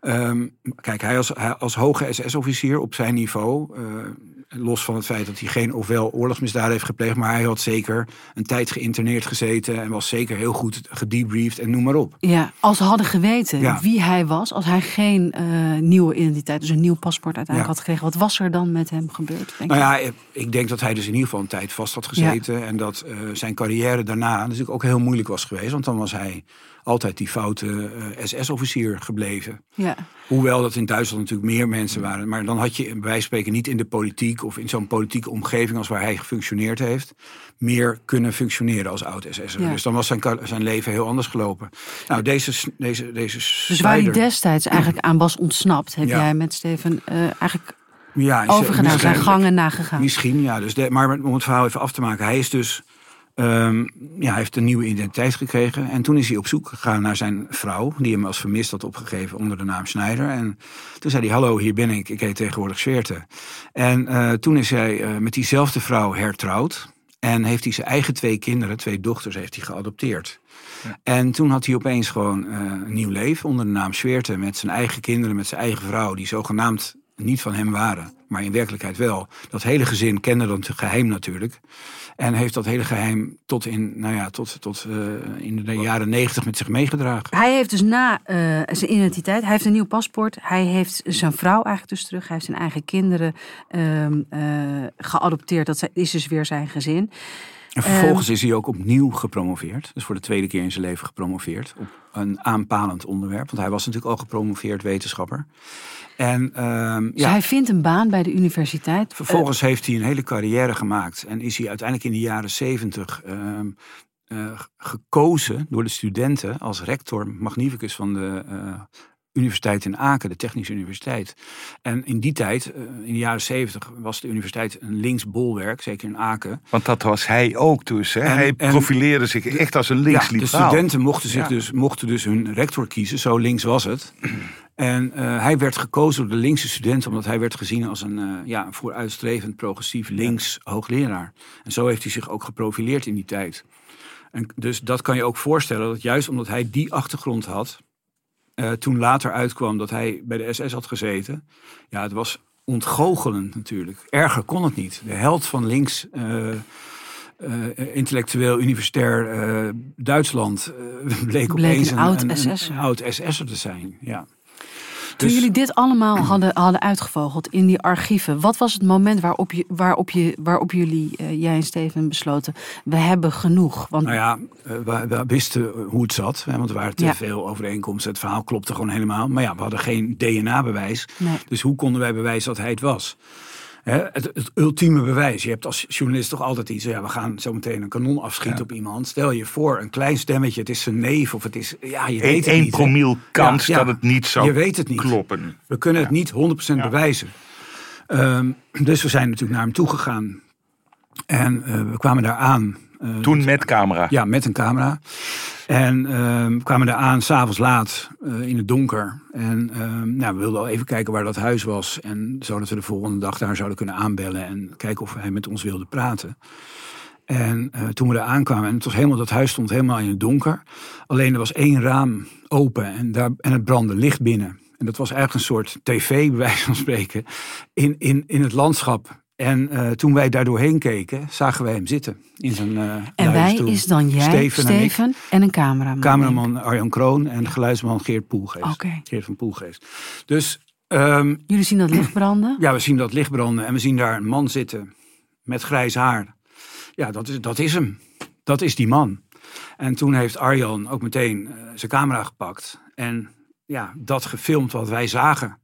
Um, kijk, hij als, als hoge SS-officier op zijn niveau, uh, los van het feit dat hij geen ofwel oorlogsmisdaden heeft gepleegd, maar hij had zeker een tijd geïnterneerd gezeten en was zeker heel goed gedebriefd en noem maar op. Ja, als ze hadden geweten wie hij was, als hij geen uh, nieuwe identiteit, dus een nieuw paspoort uiteindelijk had gekregen, wat was er dan met hem gebeurd? Denk nou ja, ik denk dat hij dus in ieder geval een tijd vast had gezeten en dat uh, zijn carrière daarna natuurlijk ook heel moeilijk was geweest, want dan was hij altijd die foute uh, SS-officier gebleven. Ja. Hoewel dat in Duitsland natuurlijk meer mensen waren. Maar dan had je bij wijze van spreken niet in de politiek of in zo'n politieke omgeving als waar hij gefunctioneerd heeft, meer kunnen functioneren als oud-SS'er. Ja. Dus dan was zijn, zijn leven heel anders gelopen. Nou, deze, deze, deze Dus waar hij destijds eigenlijk aan was ontsnapt, heb jij met Steven uh, eigenlijk ja, overgedaan, zijn gangen nagegaan. Misschien, ja. Dus de, maar om het verhaal even af te maken, hij is dus Um, ja, hij heeft een nieuwe identiteit gekregen. En toen is hij op zoek gegaan naar zijn vrouw, die hem als vermist had opgegeven onder de naam Schneider. En toen zei hij: Hallo, hier ben ik. Ik heet tegenwoordig Sveerte. En uh, toen is hij uh, met diezelfde vrouw hertrouwd. En heeft hij zijn eigen twee kinderen, twee dochters, heeft hij geadopteerd. Ja. En toen had hij opeens gewoon uh, een nieuw leven onder de naam Sveerte. Met zijn eigen kinderen, met zijn eigen vrouw, die zogenaamd niet van hem waren, maar in werkelijkheid wel. Dat hele gezin kende dat geheim natuurlijk. En heeft dat hele geheim tot in, nou ja, tot, tot uh, in de jaren negentig met zich meegedragen. Hij heeft dus na uh, zijn identiteit, hij heeft een nieuw paspoort. Hij heeft zijn vrouw eigenlijk dus terug. Hij heeft zijn eigen kinderen uh, geadopteerd. Dat is dus weer zijn gezin. En vervolgens is hij ook opnieuw gepromoveerd. Dus voor de tweede keer in zijn leven gepromoveerd. Op een aanpalend onderwerp. Want hij was natuurlijk al gepromoveerd wetenschapper. En, uh, dus ja, hij vindt een baan bij de universiteit. Vervolgens heeft hij een hele carrière gemaakt. En is hij uiteindelijk in de jaren zeventig uh, gekozen door de studenten als rector magnificus van de uh, Universiteit in Aken, de Technische Universiteit. En in die tijd, eh, in de jaren zeventig, was de universiteit een linksbolwerk, zeker in Aken. Want dat was hij ook dus. Hè? hij profileerde zich echt als een linksliberaal. Ja, de studenten mochten, zich dus, mochten dus hun rector kiezen, zo links was het. En uh, hij werd gekozen door de linkse studenten omdat hij werd gezien als een uh, ja, vooruitstrevend, progressief links hoogleraar. En zo heeft hij zich ook geprofileerd in die tijd. En dus dat kan je ook voorstellen, dat juist omdat hij die achtergrond had, uh, toen later uitkwam dat hij bij de SS had gezeten. Ja, het was ontgoochelend natuurlijk. Erger kon het niet. De held van links. Uh, intellectueel universitair Duitsland bleek, bleek opeens een, oud SS'er. een oud SS'er te zijn. Ja. Toen dus- jullie dit allemaal hadden, hadden uitgevogeld in die archieven, wat was het moment waarop, je, waarop, je, waarop jullie, uh, jij en Steven, besloten: we hebben genoeg? Want... Nou ja, we, we wisten hoe het zat, hè, want er waren te veel overeenkomsten. Het verhaal klopte gewoon helemaal. Maar ja, we hadden geen DNA-bewijs. Nee. Dus hoe konden wij bewijzen dat hij het was? Het, het, ultieme bewijs. Je hebt als journalist toch altijd iets. Ja, we gaan zo meteen een kanon afschieten op iemand. Stel je voor, een klein stemmetje. Het is zijn neef of het is. Ja, je weet het niet. promiel kans dat het niet zou je weet het niet. kloppen. We kunnen het niet 100% bewijzen. Um, dus we zijn natuurlijk naar hem toe gegaan. En uh, we kwamen daar aan. Uh, Toen met camera? Ja, met een camera. En uh, kwamen daar aan, s'avonds laat, uh, in het donker. En uh, nou, we wilden al even kijken waar dat huis was. En zodat we de volgende dag daar zouden kunnen aanbellen. En kijken of hij met ons wilde praten. En uh, toen we daar aankwamen, en het was helemaal, dat huis stond helemaal in het donker. Alleen er was één raam open en, daar, en het brandde licht binnen. En dat was eigenlijk een soort tv, bij wijze van spreken, in, in, in het landschap en uh, toen wij daar doorheen keken, zagen wij hem zitten in zijn uh, En wij is dan jij, Steven, Steven en, en, een cameraman. Cameraman Arjan Kroon en geluidsman Geert Poelgeest. Okay. Geert van Poelgeest. Dus... Um, Jullie zien dat licht branden? Ja, we zien dat licht branden en we zien daar een man zitten met grijs haar. ja, dat is, dat is hem. Dat is die man. En toen heeft Arjan ook meteen zijn camera gepakt. En ja, dat gefilmd wat wij zagen.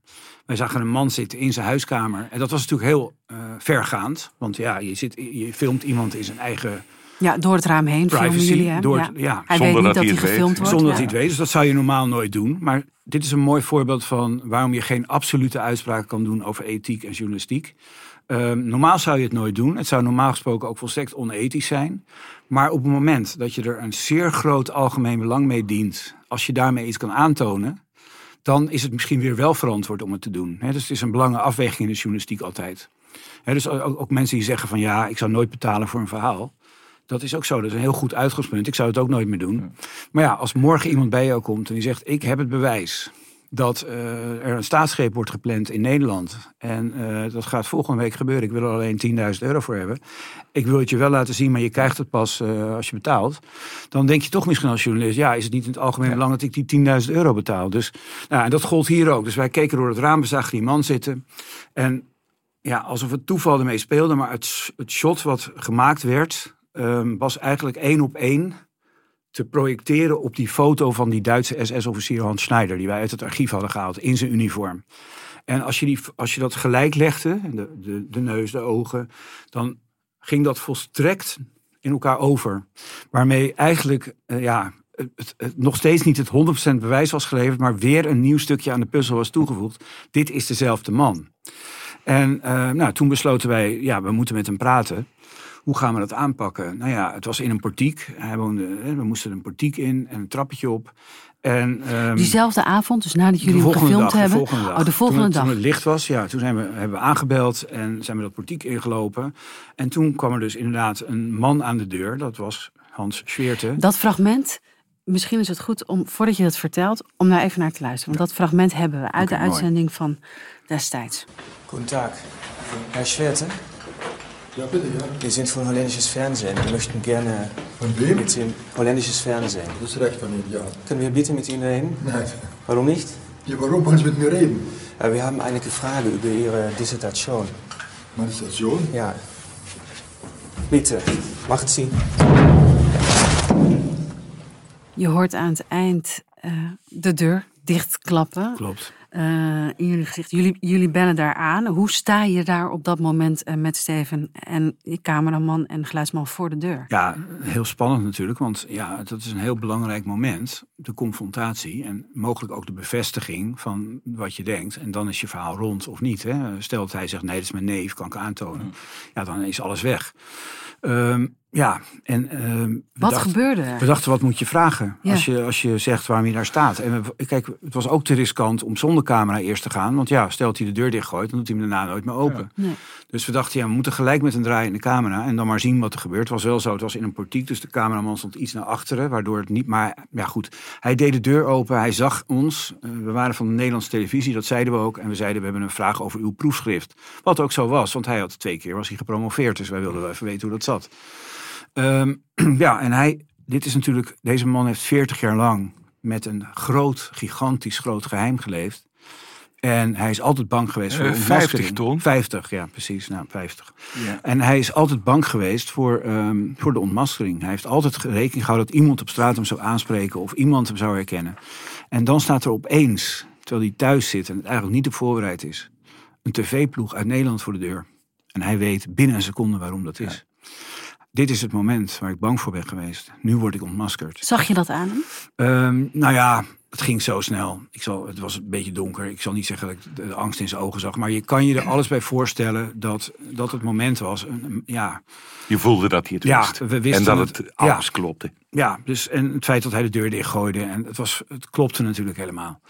Wij zagen een man zitten in zijn huiskamer. En dat was natuurlijk heel uh, vergaand. Want ja, je, zit, je filmt iemand in zijn eigen ja, door het raam heen filmen jullie hem. Door ja. Hij weet niet dat, hij gefilmd wordt. Zonder dat hij het weet. Dus dat zou je normaal nooit doen. Maar dit is een mooi voorbeeld van waarom je geen absolute uitspraak kan doen over ethiek en journalistiek. Ehm, normaal zou je het nooit doen. Het zou normaal gesproken ook volstrekt onethisch zijn. Maar op het moment dat je er een zeer groot algemeen belang mee dient, als je daarmee iets kan aantonen, dan is het misschien weer wel verantwoord om het te doen. dus het is een belangrijke afweging in de journalistiek altijd. dus ook, ook, mensen die zeggen van ja, ik zou nooit betalen voor een verhaal. Dat is ook zo. Dat is een heel goed uitgangspunt. Ik zou het ook nooit meer doen. Maar ja, als morgen iemand bij jou komt en die zegt: Ik heb het bewijs dat uh, er een staatsgreep wordt gepland in Nederland. En uh, dat gaat volgende week gebeuren. Ik wil er alleen 10.000 euro voor hebben. Ik wil het je wel laten zien, maar je krijgt het pas uh, als je betaalt. Dan denk je toch misschien als journalist: ja, is het niet in het algemeen ja. belang dat ik die 10.000 euro betaal? Dus nou, en dat gold hier ook. Dus wij keken door het raam, we zagen die man zitten. En ja, alsof het toeval ermee speelde, maar het, het shot wat gemaakt werd, um, was eigenlijk één op één te projecteren op die foto van die Duitse SS-officier Hans Schneider, die wij uit het archief hadden gehaald in zijn uniform. En als je, die, als je dat gelijk legde, de, de, de neus, de ogen, dan ging dat volstrekt in elkaar over. Waarmee eigenlijk uh, ja, het, nog steeds niet het 100% bewijs was geleverd, maar weer een nieuw stukje aan de puzzel was toegevoegd. Dit is dezelfde man. En uh, nou, toen besloten wij, ja, we moeten met hem praten. Hoe gaan we dat aanpakken? Nou ja, het was in een portiek. Hij woonde, we moesten een portiek in en een trappetje op. En, um, Diezelfde avond, dus nadat jullie hem gefilmd dag, hebben? De volgende dag. Oh, de volgende toen, dag. Toen het licht was, ja, toen zijn we, hebben we aangebeld en zijn we dat portiek ingelopen. En toen kwam er dus inderdaad een man aan de deur. Dat was Hans Schweerte. Dat fragment, misschien is het goed om, voordat je dat vertelt, om daar even naar te luisteren. Want dat fragment hebben we uit okay, de uitzending mooi. van destijds. Goedendag, Herr Schwerte. Ja, bitte, ja. Wir sind von holländisches Fernsehen. Wir möchten gerne Von wem? mit Ihnen holländisches Fernsehen. Das ist recht von Ihnen, ja. Können wir bitte mit Ihnen reden? Nein. Warum nicht? Ja, warum wollen Sie mit mir reden? Äh, Wir haben einige Fragen über Ihre Dissertation. Meine Station? Ja. Bitte, macht Sie. Je hoort aan het eind uh, de deur dichtklappen. Klopt. Uh, in jullie gezicht. Jullie, jullie bellen daar aan. Hoe sta je daar op dat moment uh, met Steven en je cameraman en geluidsman voor de deur? Ja, heel spannend natuurlijk, want ja, dat is een heel belangrijk moment. De confrontatie en mogelijk ook de bevestiging van wat je denkt. En dan is je verhaal rond of niet. Hè? Stel dat hij zegt, nee, dat is mijn neef, kan ik aantonen. Mm. Ja, dan is alles weg. Um, ja, en uh, wat dachten, gebeurde er? We dachten, wat moet je vragen ja. als, je, als je zegt waarom je daar staat? En we, kijk, het was ook te riskant om zonder camera eerst te gaan. Want ja, stel dat hij de deur dichtgooit, dan doet hij hem daarna nooit meer open. Ja. Nee. Dus we dachten, ja, we moeten gelijk met een draai in de camera en dan maar zien wat er gebeurt. Het was wel zo, het was in een portiek, dus de cameraman stond iets naar achteren, waardoor het niet... Maar ja, goed, hij deed de deur open, hij zag ons. Uh, we waren van de Nederlandse televisie, dat zeiden we ook. En we zeiden, we hebben een vraag over uw proefschrift. Wat ook zo was, want hij had twee keer was hij gepromoveerd. Dus wij wilden wel even weten hoe dat zat. Um, ja, en hij, dit is natuurlijk, deze man heeft 40 jaar lang met een groot, gigantisch groot geheim geleefd. En hij is altijd bang geweest voor uh, 50 ton? 50, ja, precies. Nou, 50. Ja. En hij is altijd bang geweest voor, um, voor de ontmaskering. Hij heeft altijd rekening gehouden dat iemand op straat hem zou aanspreken of iemand hem zou herkennen. En dan staat er opeens, terwijl hij thuis zit en het eigenlijk niet op voorbereid is, een tv-ploeg uit Nederland voor de deur. En hij weet binnen een seconde waarom dat is. Ja. Dit is het moment waar ik bang voor ben geweest. Nu word ik ontmaskerd. Zag je dat aan hem? Um, nou ja, het ging zo snel. Ik zal, het was een beetje donker. Ik zal niet zeggen dat ik de angst in zijn ogen zag. Maar je kan je er alles bij voorstellen dat, dat het moment was. Een, ja. Je voelde dat hij het ja, wist. We wisten en dat het, het alles ja. klopte. Ja, dus en het feit dat hij de deur dichtgooide. En het, was, het klopte natuurlijk helemaal.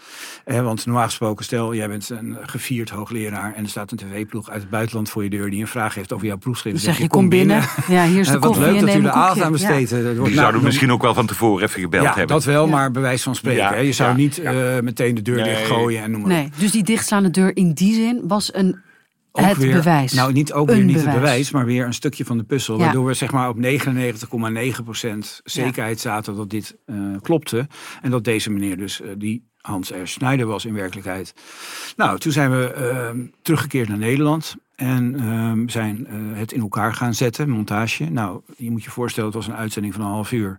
Eh, want normaal gesproken, stel jij bent een gevierd hoogleraar. En er staat een tv-ploeg uit het buitenland voor je deur. die een vraag heeft over jouw proefschrift. Dan zeg je, kom binnen. binnen. Ja, hier is de Wat koffie. leuk dat u de aandacht aan besteedt. Ja. Die zouden misschien ook wel van tevoren even gebeld ja, hebben. dat wel, maar bewijs van spreken. Ja, hè. Je zou ja, niet ja. uh, meteen de deur Nee. dichtgooien en noem maar op. Nee, dus die dichtslaande deur in die zin was een, Ook het weer- bewijs. Nou, niet, ook Een weer niet bewijs. het bewijs, maar weer een stukje van de puzzel. Ja. Waardoor we zeg maar op 99,9% zekerheid zaten dat dit eh, klopte. En dat deze meneer dus, eh, die Hans R. Snijder was in werkelijkheid. Nou, toen zijn we eh, teruggekeerd naar Nederland. En ehm, zijn eh, het in elkaar gaan zetten, montage. Nou, je moet je voorstellen, het was een uitzending van een half uur.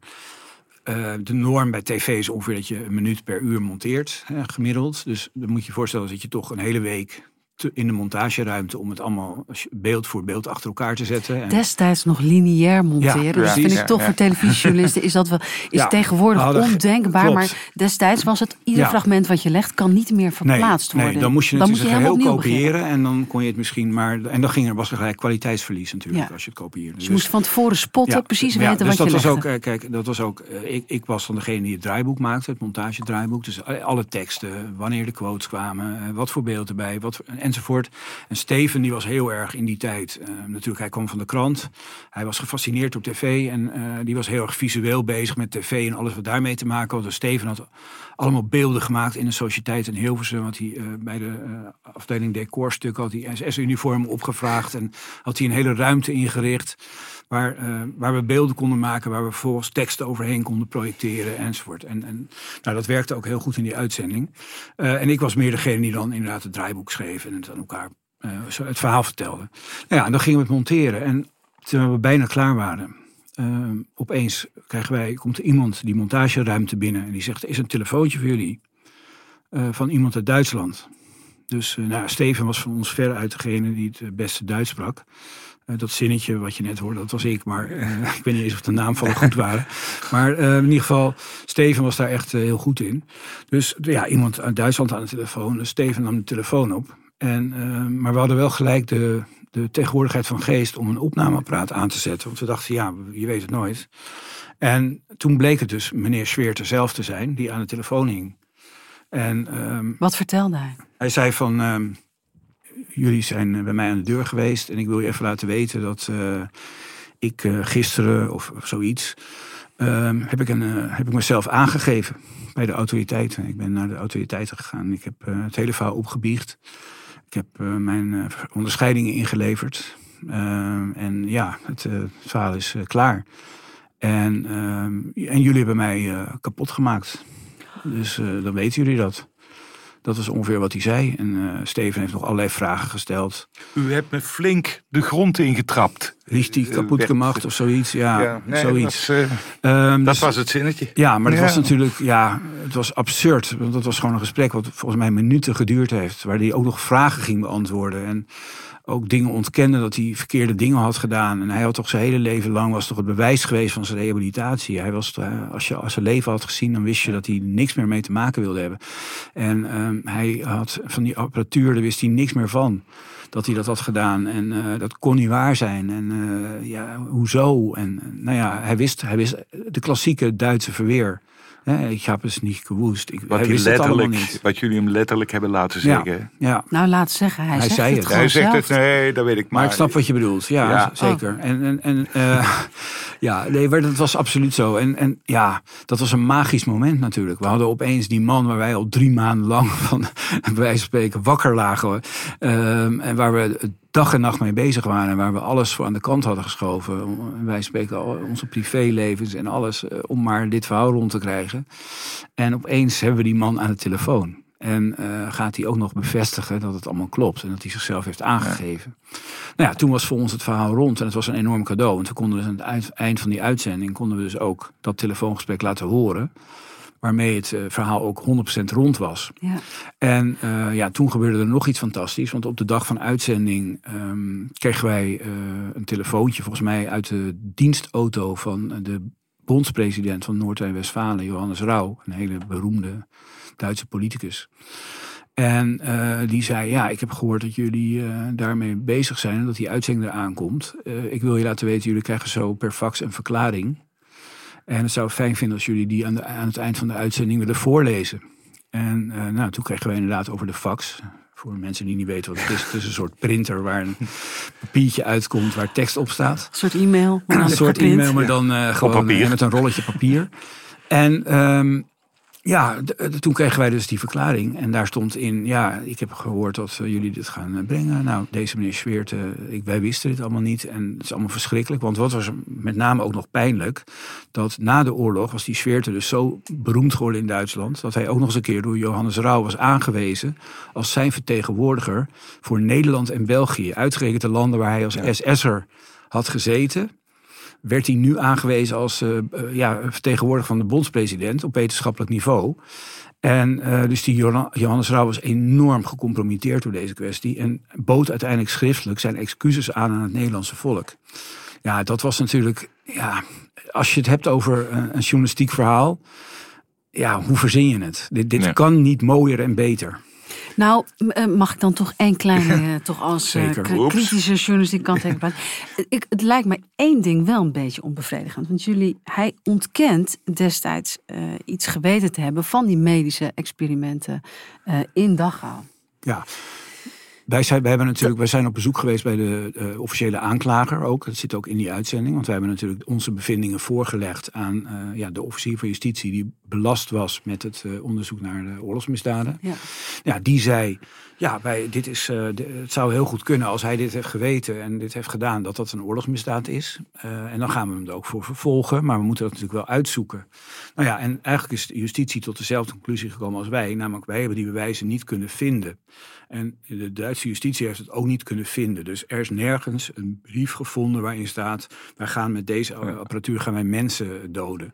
De norm bij tv is ongeveer dat je een minuut per uur monteert, hè, gemiddeld. Dus dan moet je je voorstellen dat je toch een hele week te- in de montageruimte om het allemaal beeld voor beeld achter elkaar te zetten. En- Destijds nog lineair monteren. Ja, dus precies. vind ik Ja, toch ja. voor televisiejournalisten is dat wel is Ja, tegenwoordig hadden ondenkbaar. klopt. Maar destijds was het ieder Ja. fragment wat je legt kan niet meer verplaatst nee, worden. Nee, dan moest je het dan zijn je beginnen. kopiëren en dan kon je het misschien maar. En dan ging er was er gelijk kwaliteitsverlies natuurlijk Ja. als je het kopieerde. Dus je moest van tevoren spotten, precies weten dus wat dat je was legde. ook, eh, kijk, dat was ook. eh, ik, ik was dan degene die het draaiboek maakte, het montagedraaiboek. Dus alle teksten, wanneer de quotes kwamen, eh, wat voor beeld erbij, wat voor- enzovoort. En Steven die was heel erg in die tijd. eh, natuurlijk, hij kwam van de krant. Hij was gefascineerd door tv en eh, die was heel erg visueel bezig met tv en alles wat daarmee te maken had. Dus Steven had allemaal beelden gemaakt in de sociëteit in Hilversum. Had hij eh, bij de eh, afdeling decorstuk had hij SS-uniform opgevraagd en had hij een hele ruimte ingericht. Waar, eh, waar we beelden konden maken, waar we vervolgens teksten overheen konden projecteren enzovoort. En, en nou, dat werkte ook heel goed in die uitzending. En ik was meer degene die dan inderdaad het draaiboek schreef en het aan elkaar het verhaal vertelde. Nou ja, en dan gingen we het monteren. En terwijl we bijna klaar waren, eh, opeens krijgen wij, komt iemand die montageruimte binnen en die zegt: is een telefoontje voor jullie eh, van iemand uit Duitsland. Dus eh, nou, Steven was van ons veruit degene die het eh, beste Duits sprak. Dat zinnetje wat je net hoorde, dat was ik. Maar ik weet niet eens of de naamvallen goed waren. Maar in ieder geval, Steven was daar echt heel goed in. Dus ja, iemand uit Duitsland aan de telefoon. Dus Steven nam de telefoon op. En, maar we hadden wel gelijk de, de tegenwoordigheid van geest om een opnameapparaat aan te zetten. Want we dachten, ja, je weet het nooit. En toen bleek het dus meneer Schweerter zelf te zijn, die aan de telefoon hing. En ehm, Wat vertelde hij? hij zei van, ehm, jullie zijn eh, bij mij aan de deur geweest en ik wil je even laten weten dat eh, ik eh, gisteren of, of zoiets, ehm, heb, ik een, heb ik mezelf aangegeven bij de autoriteiten. Ik ben naar de autoriteiten gegaan. Ik heb het hele verhaal opgebiecht. Ik heb eh, mijn eh, onderscheidingen ingeleverd. Ehm, en ja, het, eh, het verhaal is klaar. En, ehm, en jullie hebben mij kapot gemaakt. Dus dan weten jullie dat. Dat was ongeveer wat hij zei. En eh, Steven heeft nog allerlei vragen gesteld. U hebt me flink de grond ingetrapt. Richtig Eh, kapot gemaakt of zoiets? Ja, Ja, nee, zoiets. Dat, was, eh, Ehm, dat dus- was het zinnetje. Ja, maar het Ja. was natuurlijk, ja, het was absurd. Want het was gewoon een gesprek wat volgens mij minuten geduurd heeft. Waar hij ook nog vragen ging beantwoorden. En ook dingen ontkende dat hij verkeerde dingen had gedaan. En hij had toch zijn hele leven lang, was toch het bewijs geweest van zijn rehabilitatie. Hij was, eh, als je als zijn leven had gezien, dan wist je dat hij niks meer mee te maken wilde hebben. En ehm, hij had van die apparatuur, daar wist hij niks meer van. Dat hij dat had gedaan. En eh, dat kon niet waar zijn. En eh, ja, hoezo? En nou ja, hij wist, hij wist de klassieke Duitse verweer. Hè, ik heb het niet gewoest. Ik, Wat, hij het letterlijk, niet. wat jullie hem letterlijk hebben laten Ja, zeggen. ja, Nou, laat zeggen. Hij, Hij zegt zei het het. gewoon Hij zegt zelf. het, nee, dat weet ik maar. maar ik snap wat je bedoelt. Ja, Ja. zeker. En, en, en eh, ja, nee, maar dat was absoluut zo. En, en ja, dat was een magisch moment natuurlijk. We hadden opeens die man waar wij al drie maanden lang van, bij wijze van spreken, wakker lagen. Ehm, en waar we dag en nacht mee bezig waren. Waar we alles voor aan de kant hadden geschoven. Wij spreken al onze privélevens en alles. eh, om maar dit verhaal rond te krijgen. En opeens hebben we die man aan de telefoon. En eh, gaat hij ook nog bevestigen dat het allemaal klopt. En dat hij zichzelf heeft aangegeven. Nou ja, toen was voor ons het verhaal rond. En het was een enorm cadeau. En toen konden we dus aan het eind van die uitzending... konden we dus ook dat telefoongesprek laten horen. Waarmee het eh, verhaal ook 100% rond was. Ja. En eh, ja, toen gebeurde er nog iets fantastisch. Want op de dag van uitzending ehm, kregen wij eh, een telefoontje, volgens mij uit de dienstauto van de bondspresident van Noord-Rijn-Westfalen, Johannes Rauw, een hele beroemde Duitse politicus. En die zei, ja, ik heb gehoord dat jullie daarmee bezig zijn en dat die uitzending eraan komt. Ik wil je laten weten, jullie krijgen zo per fax een verklaring. En het zou fijn vinden als jullie die aan, de, aan het eind van de uitzending willen voorlezen. En eh, nou, toen kregen we inderdaad over de fax. Voor mensen die niet weten wat het is. Het is een soort printer waar een papiertje uitkomt waar tekst op staat. Een soort e-mail. Een soort e-mail, maar dan eh, gewoon papier. eh, met een rolletje papier. En, ehm, Ja, d- toen kregen wij dus die verklaring. En daar stond in, ja, ik heb gehoord dat eh, jullie dit gaan eh, brengen. Nou, deze meneer Zweert, eh, ik, wij wisten dit allemaal niet. En het is allemaal verschrikkelijk. Want wat was met name ook nog pijnlijk? Dat na de oorlog was die Zweerte dus zo beroemd geworden in Duitsland... dat hij ook nog eens een keer door Johannes Rauw was aangewezen... als zijn vertegenwoordiger voor Nederland en België. Uitgerekend de landen waar hij als SS'er had gezeten werd hij nu aangewezen als eh, ja, vertegenwoordiger van de bondspresident op wetenschappelijk niveau. En eh, dus die Johan- Johannes Rauw was enorm gecompromitteerd door deze kwestie. En bood uiteindelijk schriftelijk zijn excuses aan aan het Nederlandse volk. Ja, dat was natuurlijk, ja, als je het hebt over een, een journalistiek verhaal. Ja, hoe verzin je het? Dit, dit Ja. kan niet mooier en beter. Nou, eh, mag ik dan toch één kleine, eh, toch als eh, Zeker. kritische journalistiek kanttekening plaatsen. Ik, het lijkt me één ding wel een beetje onbevredigend. Want jullie, hij ontkent destijds iets geweten te hebben van die medische experimenten in Dachau. Ja. Wij zijn, wij hebben natuurlijk, wij zijn op bezoek geweest bij de eh, officiële aanklager ook. Dat zit ook in die uitzending. Want wij hebben natuurlijk onze bevindingen voorgelegd aan eh, ja, de officier van justitie. die belast was met het eh, onderzoek naar de oorlogsmisdaden. Ja. Ja, die zei, ja, wij, dit is, eh, het zou heel goed kunnen als hij dit heeft geweten en dit heeft gedaan, dat dat een oorlogsmisdaad is. Eh, en dan gaan we hem er ook voor vervolgen, maar we moeten dat natuurlijk wel uitzoeken. Nou ja, en eigenlijk is de justitie tot dezelfde conclusie gekomen als wij, namelijk wij hebben die bewijzen niet kunnen vinden. En de Duitse justitie heeft het ook niet kunnen vinden. Dus er is nergens een brief gevonden waarin staat: wij gaan met deze apparatuur gaan wij mensen doden.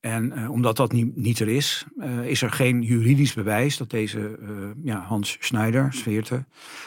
En eh, omdat dat niet, niet er is, is er geen juridisch bewijs dat deze ja, Hans Schneider, Sveerte,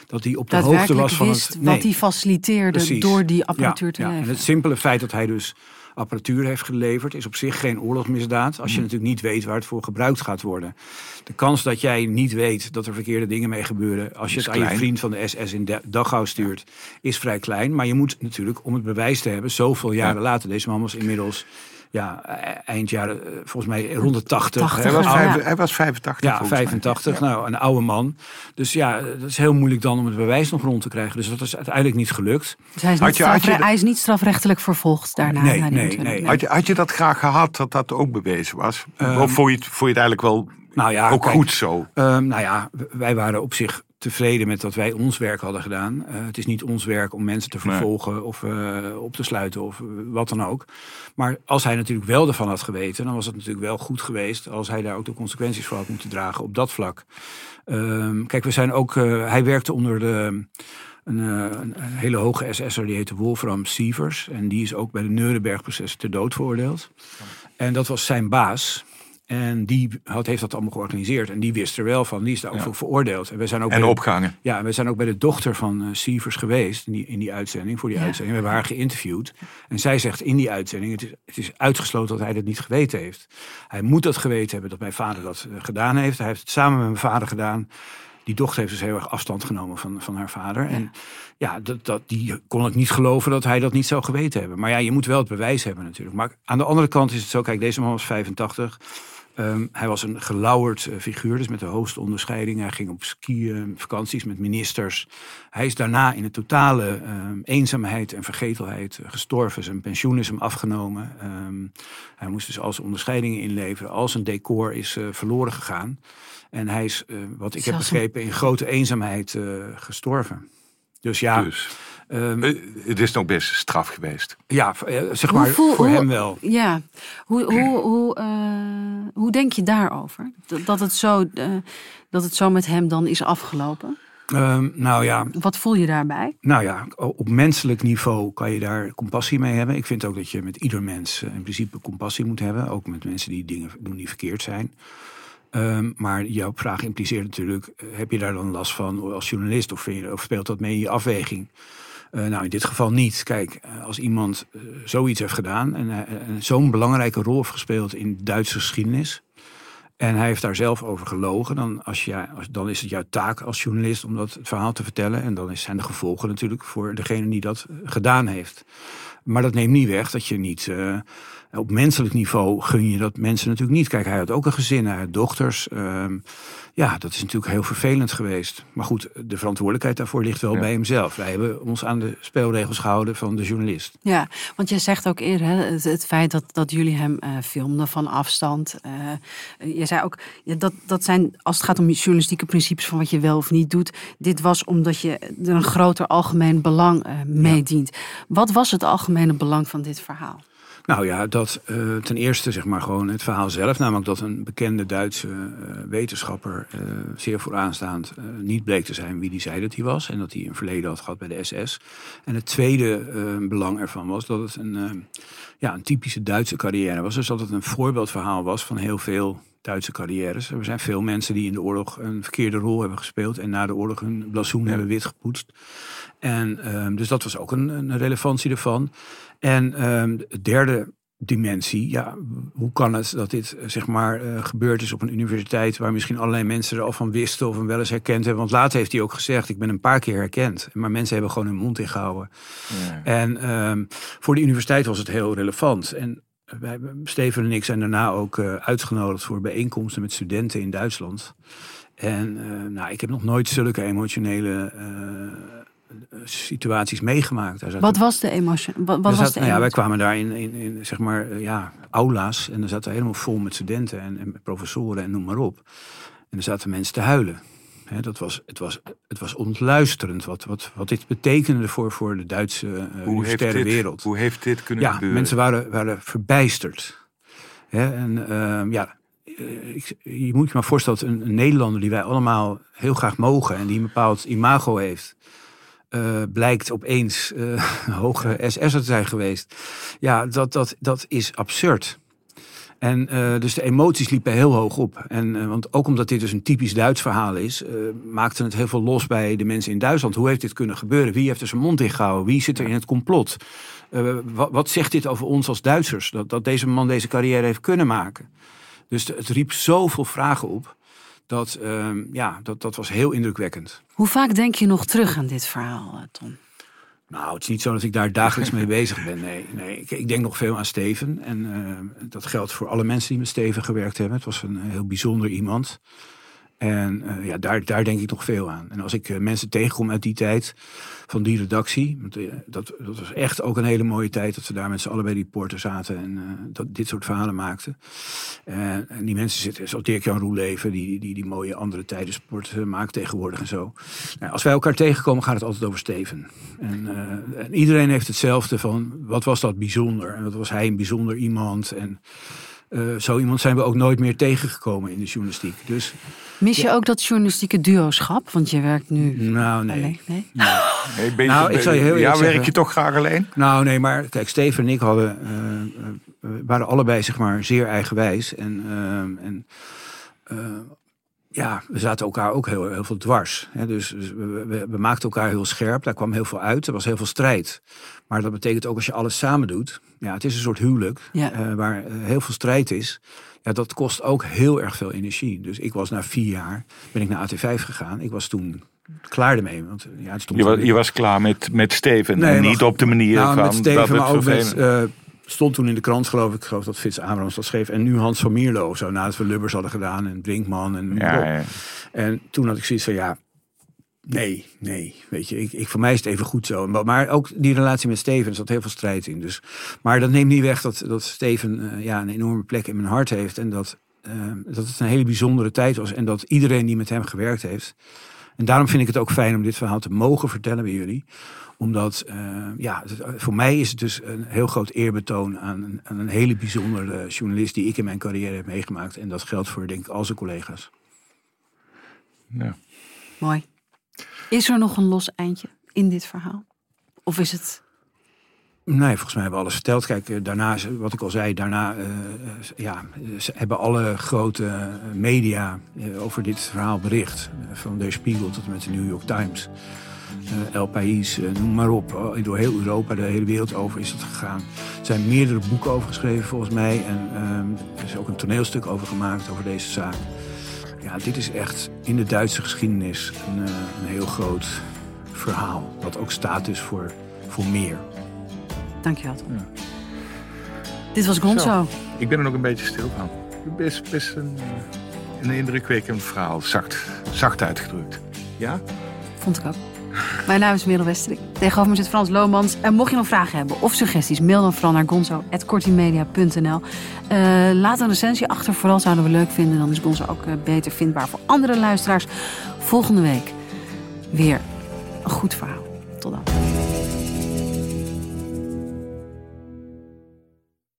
dat hij op de hoogte was van wist het. wat hij faciliteerde Precies. door die apparatuur Ja, te ja. En het simpele feit dat hij dus apparatuur heeft geleverd, is op zich geen oorlogsmisdaad. Als je Mm. natuurlijk niet weet waar het voor gebruikt gaat worden. De kans dat jij niet weet dat er verkeerde dingen mee gebeuren. als je het aan je vriend van de SS in Da- Dachau stuurt, is vrij klein. Maar je moet natuurlijk, om het bewijs te hebben, zoveel jaren later. Deze man was inmiddels. Ja, e- eind jaren, eh, volgens mij rond de 80. 80, Hij was, Ja. vijf- hij was 85 Ja, volgens mij. 85. Nou, een oude man. Dus ja, dat is heel moeilijk dan om het bewijs nog rond te krijgen. Dus dat is uiteindelijk niet gelukt. Dus hij is, niet je- had je strafre- de- hij is niet strafrechtelijk vervolgd daarna. Nee, nee, nee. Had je, had je dat graag gehad dat dat ook bewezen was? Ehm, of vond je, het, vond je het eigenlijk wel Nou ja, ook kijk, goed zo? Ehm, nou ja, wij waren op zich tevreden met dat wij ons werk hadden gedaan. Eh, het is niet ons werk om mensen te Nee. vervolgen of eh, op te sluiten of wat dan ook. Maar als hij natuurlijk wel ervan had geweten, dan was het natuurlijk wel goed geweest als hij daar ook de consequenties voor had moeten dragen op dat vlak. Ehm, kijk, we zijn ook. eh, hij werkte onder de. Een, een, een hele hoge SS'er, die heette Wolfram Sievers. En die is ook bij de Nuremberg-processen ter dood veroordeeld. En dat was zijn baas. En die had, heeft dat allemaal georganiseerd. En die wist er wel van. Die is daar ook Ja. voor veroordeeld. En we zijn ook En bij- opgehangen. ja, en we zijn ook bij de dochter van eh Sievers geweest in die, in die uitzending, voor die Ja. uitzending. We hebben haar geïnterviewd. En zij zegt in die uitzending, het is, het is uitgesloten dat hij dat niet geweten heeft. Hij moet dat geweten hebben dat mijn vader dat eh, gedaan heeft. Hij heeft het samen met mijn vader gedaan. Die dochter heeft dus heel erg afstand genomen van, van haar vader. En ja, dat, dat, die kon het niet geloven dat hij dat niet zou geweten hebben. Maar ja, je moet wel het bewijs hebben natuurlijk. Maar aan de andere kant is het zo, kijk, deze man was 85. Ehm, hij was een gelauwerd eh, figuur, dus met de hoogste onderscheiding. Hij ging op skiën, vakanties met ministers. Hij is daarna in een totale ehm, eenzaamheid en vergetelheid eh, gestorven. Zijn pensioen is hem afgenomen. Ehm, hij moest dus al zijn onderscheidingen inleveren. Al zijn decor is eh, verloren gegaan. En hij is, eh, wat ik heb Zelfs begrepen, in grote eenzaamheid eh, gestorven. Dus ja, Dus ehm, eh, het is nog best straf geweest. ja eh, zeg Hoe maar voel- voor hoe- hem wel. Ja, hoe, hoe, hoe, eh, hoe denk je daarover? Dat, dat, het zo, dat het zo met hem dan is afgelopen? Ehm, nou ja, Wat voel je daarbij? Nou ja, op menselijk niveau kan je daar compassie mee hebben. Ik vind ook dat je met ieder mens in principe compassie moet hebben. Ook met mensen die dingen doen die verkeerd zijn. Ehm, maar jouw vraag impliceert natuurlijk, heb je daar dan last van als journalist? Of, vind je, of speelt dat mee in je afweging? Eh, nou, in dit geval niet. Kijk, eh, als iemand eh, zoiets heeft gedaan en, zo'n belangrijke rol heeft gespeeld in Duitse geschiedenis. En hij heeft daar zelf over gelogen. Dan, als je, dan is het jouw taak als journalist om dat verhaal te vertellen. En dan zijn de gevolgen natuurlijk voor degene die dat gedaan heeft. Maar dat neemt niet weg dat je niet. Op menselijk niveau gun je dat mensen natuurlijk niet. Kijk, hij had ook een gezin, hij had dochters. ehm, Ja, dat is natuurlijk heel vervelend geweest. Maar goed, de verantwoordelijkheid daarvoor ligt wel Ja. bij hemzelf. Wij hebben ons aan de spelregels gehouden van de journalist. Ja, want jij zegt ook eerder hè, het, het feit dat, dat jullie hem eh, filmden van afstand. eh je zei ook, ja, dat, dat zijn, als het gaat om journalistieke principes van wat je wel of niet doet. Dit was omdat je er een groter algemeen belang eh meedient. Wat was het algemene belang van dit verhaal? Nou ja, dat eh, ten eerste zeg maar gewoon het verhaal zelf. Namelijk dat een bekende Duitse eh, wetenschapper, eh, zeer vooraanstaand, niet bleek te zijn wie die zei dat hij was. En dat hij een verleden had gehad bij de SS. En het tweede belang ervan was dat het een, ja, een typische Duitse carrière was. Dus dat het een voorbeeldverhaal was van heel veel Duitse carrières. Er zijn veel mensen die in de oorlog een verkeerde rol hebben gespeeld. En na de oorlog hun blazoen hebben wit gepoetst. En ehm, dus dat was ook een, een relevantie ervan. En ehm, de derde dimensie, ja, hoe kan het dat dit eh, zeg maar eh, gebeurd is op een universiteit waar misschien allerlei mensen er al van wisten of hem wel eens herkend hebben. Want later heeft hij ook gezegd, ik ben een paar keer herkend. Maar mensen hebben gewoon hun mond ingehouden. En ehm, voor de universiteit was het heel relevant. En wij, Steven en ik zijn daarna ook eh, uitgenodigd voor bijeenkomsten met studenten in Duitsland. En eh, nou, ik heb nog nooit zulke emotionele eh, situaties meegemaakt. Daar Wat was de emotie? Wat, wat was zat- de nou ja, wij kwamen daar in, in, in zeg maar, ja, aula's. En er zaten helemaal vol met studenten en, en professoren en noem maar op. En er zaten mensen te huilen. Dat was, het, was, het was ontluisterend wat, wat, wat dit betekende voor, voor de Duitse uh, Hoe heeft, dit, wereld. hoe heeft dit kunnen ja, gebeuren? mensen waren, waren verbijsterd. En ehm, ja, eh, ik, je moet je maar voorstellen dat een, een Nederlander die wij allemaal heel graag mogen en die een bepaald imago heeft, eh, blijkt opeens een hoge SS'er te zijn geweest. Ja, dat, dat, dat is absurd. En eh, dus de emoties liepen heel hoog op. En, eh, want ook omdat dit dus een typisch Duits verhaal is, eh, maakte het heel veel los bij de mensen in Duitsland. Hoe heeft dit kunnen gebeuren? Wie heeft er zijn mond ingehouden? Wie zit er in het complot? Wat, wat zegt dit over ons als Duitsers? Dat, dat deze man deze carrière heeft kunnen maken. Dus het riep zoveel vragen op. Dat, ehm, ja, dat, dat was heel indrukwekkend. Hoe vaak denk je nog terug aan dit verhaal, Ton? Nou, het is niet zo dat ik daar dagelijks mee bezig ben. Nee, nee. Ik, denk nog veel aan Steven. En eh, dat geldt voor alle mensen die met Steven gewerkt hebben. Het was een heel bijzonder iemand. En eh, ja, daar, daar denk ik nog veel aan. En als ik eh, mensen tegenkom uit die tijd van die redactie. Want, eh, dat, dat was echt ook een hele mooie tijd dat we daar met z'n allen bij die poorten zaten. En dat, dit soort verhalen maakten. En die mensen zitten, zoals Dirk-Jan Roeleven, die, die die mooie andere tijden sport maakt tegenwoordig en zo. Nou, als wij elkaar tegenkomen, gaat het altijd over Steven. En, en iedereen heeft hetzelfde van, wat was dat bijzonder? En wat was hij een bijzonder iemand? En eh, zo iemand zijn we ook nooit meer tegengekomen in de journalistiek. Dus, Mis je ook dat journalistieke duoschap? Want je werkt nu nou nee. alleen. Nee? Ben Nou, ik zal je heel ja, werk zeggen- je toch graag alleen? Nou, nee, maar kijk, Steven en ik hadden, we waren allebei zeg maar zeer eigenwijs. En, eh, en eh, ja, we zaten elkaar ook heel, heel veel dwars. Hè? Dus, dus we, we, we maakten elkaar heel scherp. Daar kwam heel veel uit. Er was heel veel strijd. Maar dat betekent ook als je alles samen doet. Ja, het is een soort huwelijk Ja. eh, waar eh, heel veel strijd is. Ja, dat kost ook heel erg veel energie. Dus ik was na vier jaar, ben ik naar AT5 gegaan. Ik was toen klaar ermee. Want ja, het stond Je was, je was klaar met, met Steven. Nee, en maar- niet op de manier nou, van met Steven, dat het maar ook met, eh, stond toen in de krant geloof ik, geloof dat Fitz Abrams dat schreef. En nu Hans van Mierlo zo, nadat we Lubbers hadden gedaan en Brinkman en ja, ja. En toen had ik zoiets van, ja, nee, nee, weet je, ik, ik, voor mij is het even goed zo. Maar, maar ook die relatie met Steven, er zat heel veel strijd in. Dus, maar dat neemt niet weg dat, dat Steven eh, ja, een enorme plek in mijn hart heeft. En dat, eh, dat het een hele bijzondere tijd was. En dat iedereen die met hem gewerkt heeft. En daarom vind ik het ook fijn om dit verhaal te mogen vertellen bij jullie omdat, eh, ja, het- voor mij is het dus een heel groot eerbetoon aan een, aan een hele bijzondere journalist die ik in mijn carrière heb meegemaakt. En dat geldt voor, denk ik, al zijn collega's. Ja. Mooi. Is er nog een los eindje in dit verhaal? Of is het... Nee, volgens mij hebben we alles verteld. Kijk, eh, daarna, is- wat ik al zei, daarna eh, eh, ja, hebben alle grote eh, media eh, over dit verhaal bericht. Eh, van Der Spiegel tot en met de New York Times. eh, El País, eh, noem maar op. Oh, Door heel Europa, de hele wereld over is het gegaan. Er zijn meerdere boeken over geschreven volgens mij. En ehm, er is ook een toneelstuk over gemaakt over deze zaak. Ja, dit is echt in de Duitse geschiedenis een, eh, een heel groot verhaal. Wat ook staat dus voor, voor meer. Dankjewel, Tom. Dit was Gonzo. Ik ben er nog een beetje stil van. Best, best een, eh, een indrukwekkend verhaal, zacht, zacht uitgedrukt. Ja? Vond ik ook. Mijn naam is Merel Westerik. Tegenover me zit Frans Lomans. En mocht je nog vragen hebben of suggesties, mail dan vooral naar gonzo.kortimedia.nl. Uh, laat een recensie achter, vooral zouden we leuk vinden. Dan is Gonzo ook uh, beter vindbaar voor andere luisteraars. Volgende week weer een goed verhaal.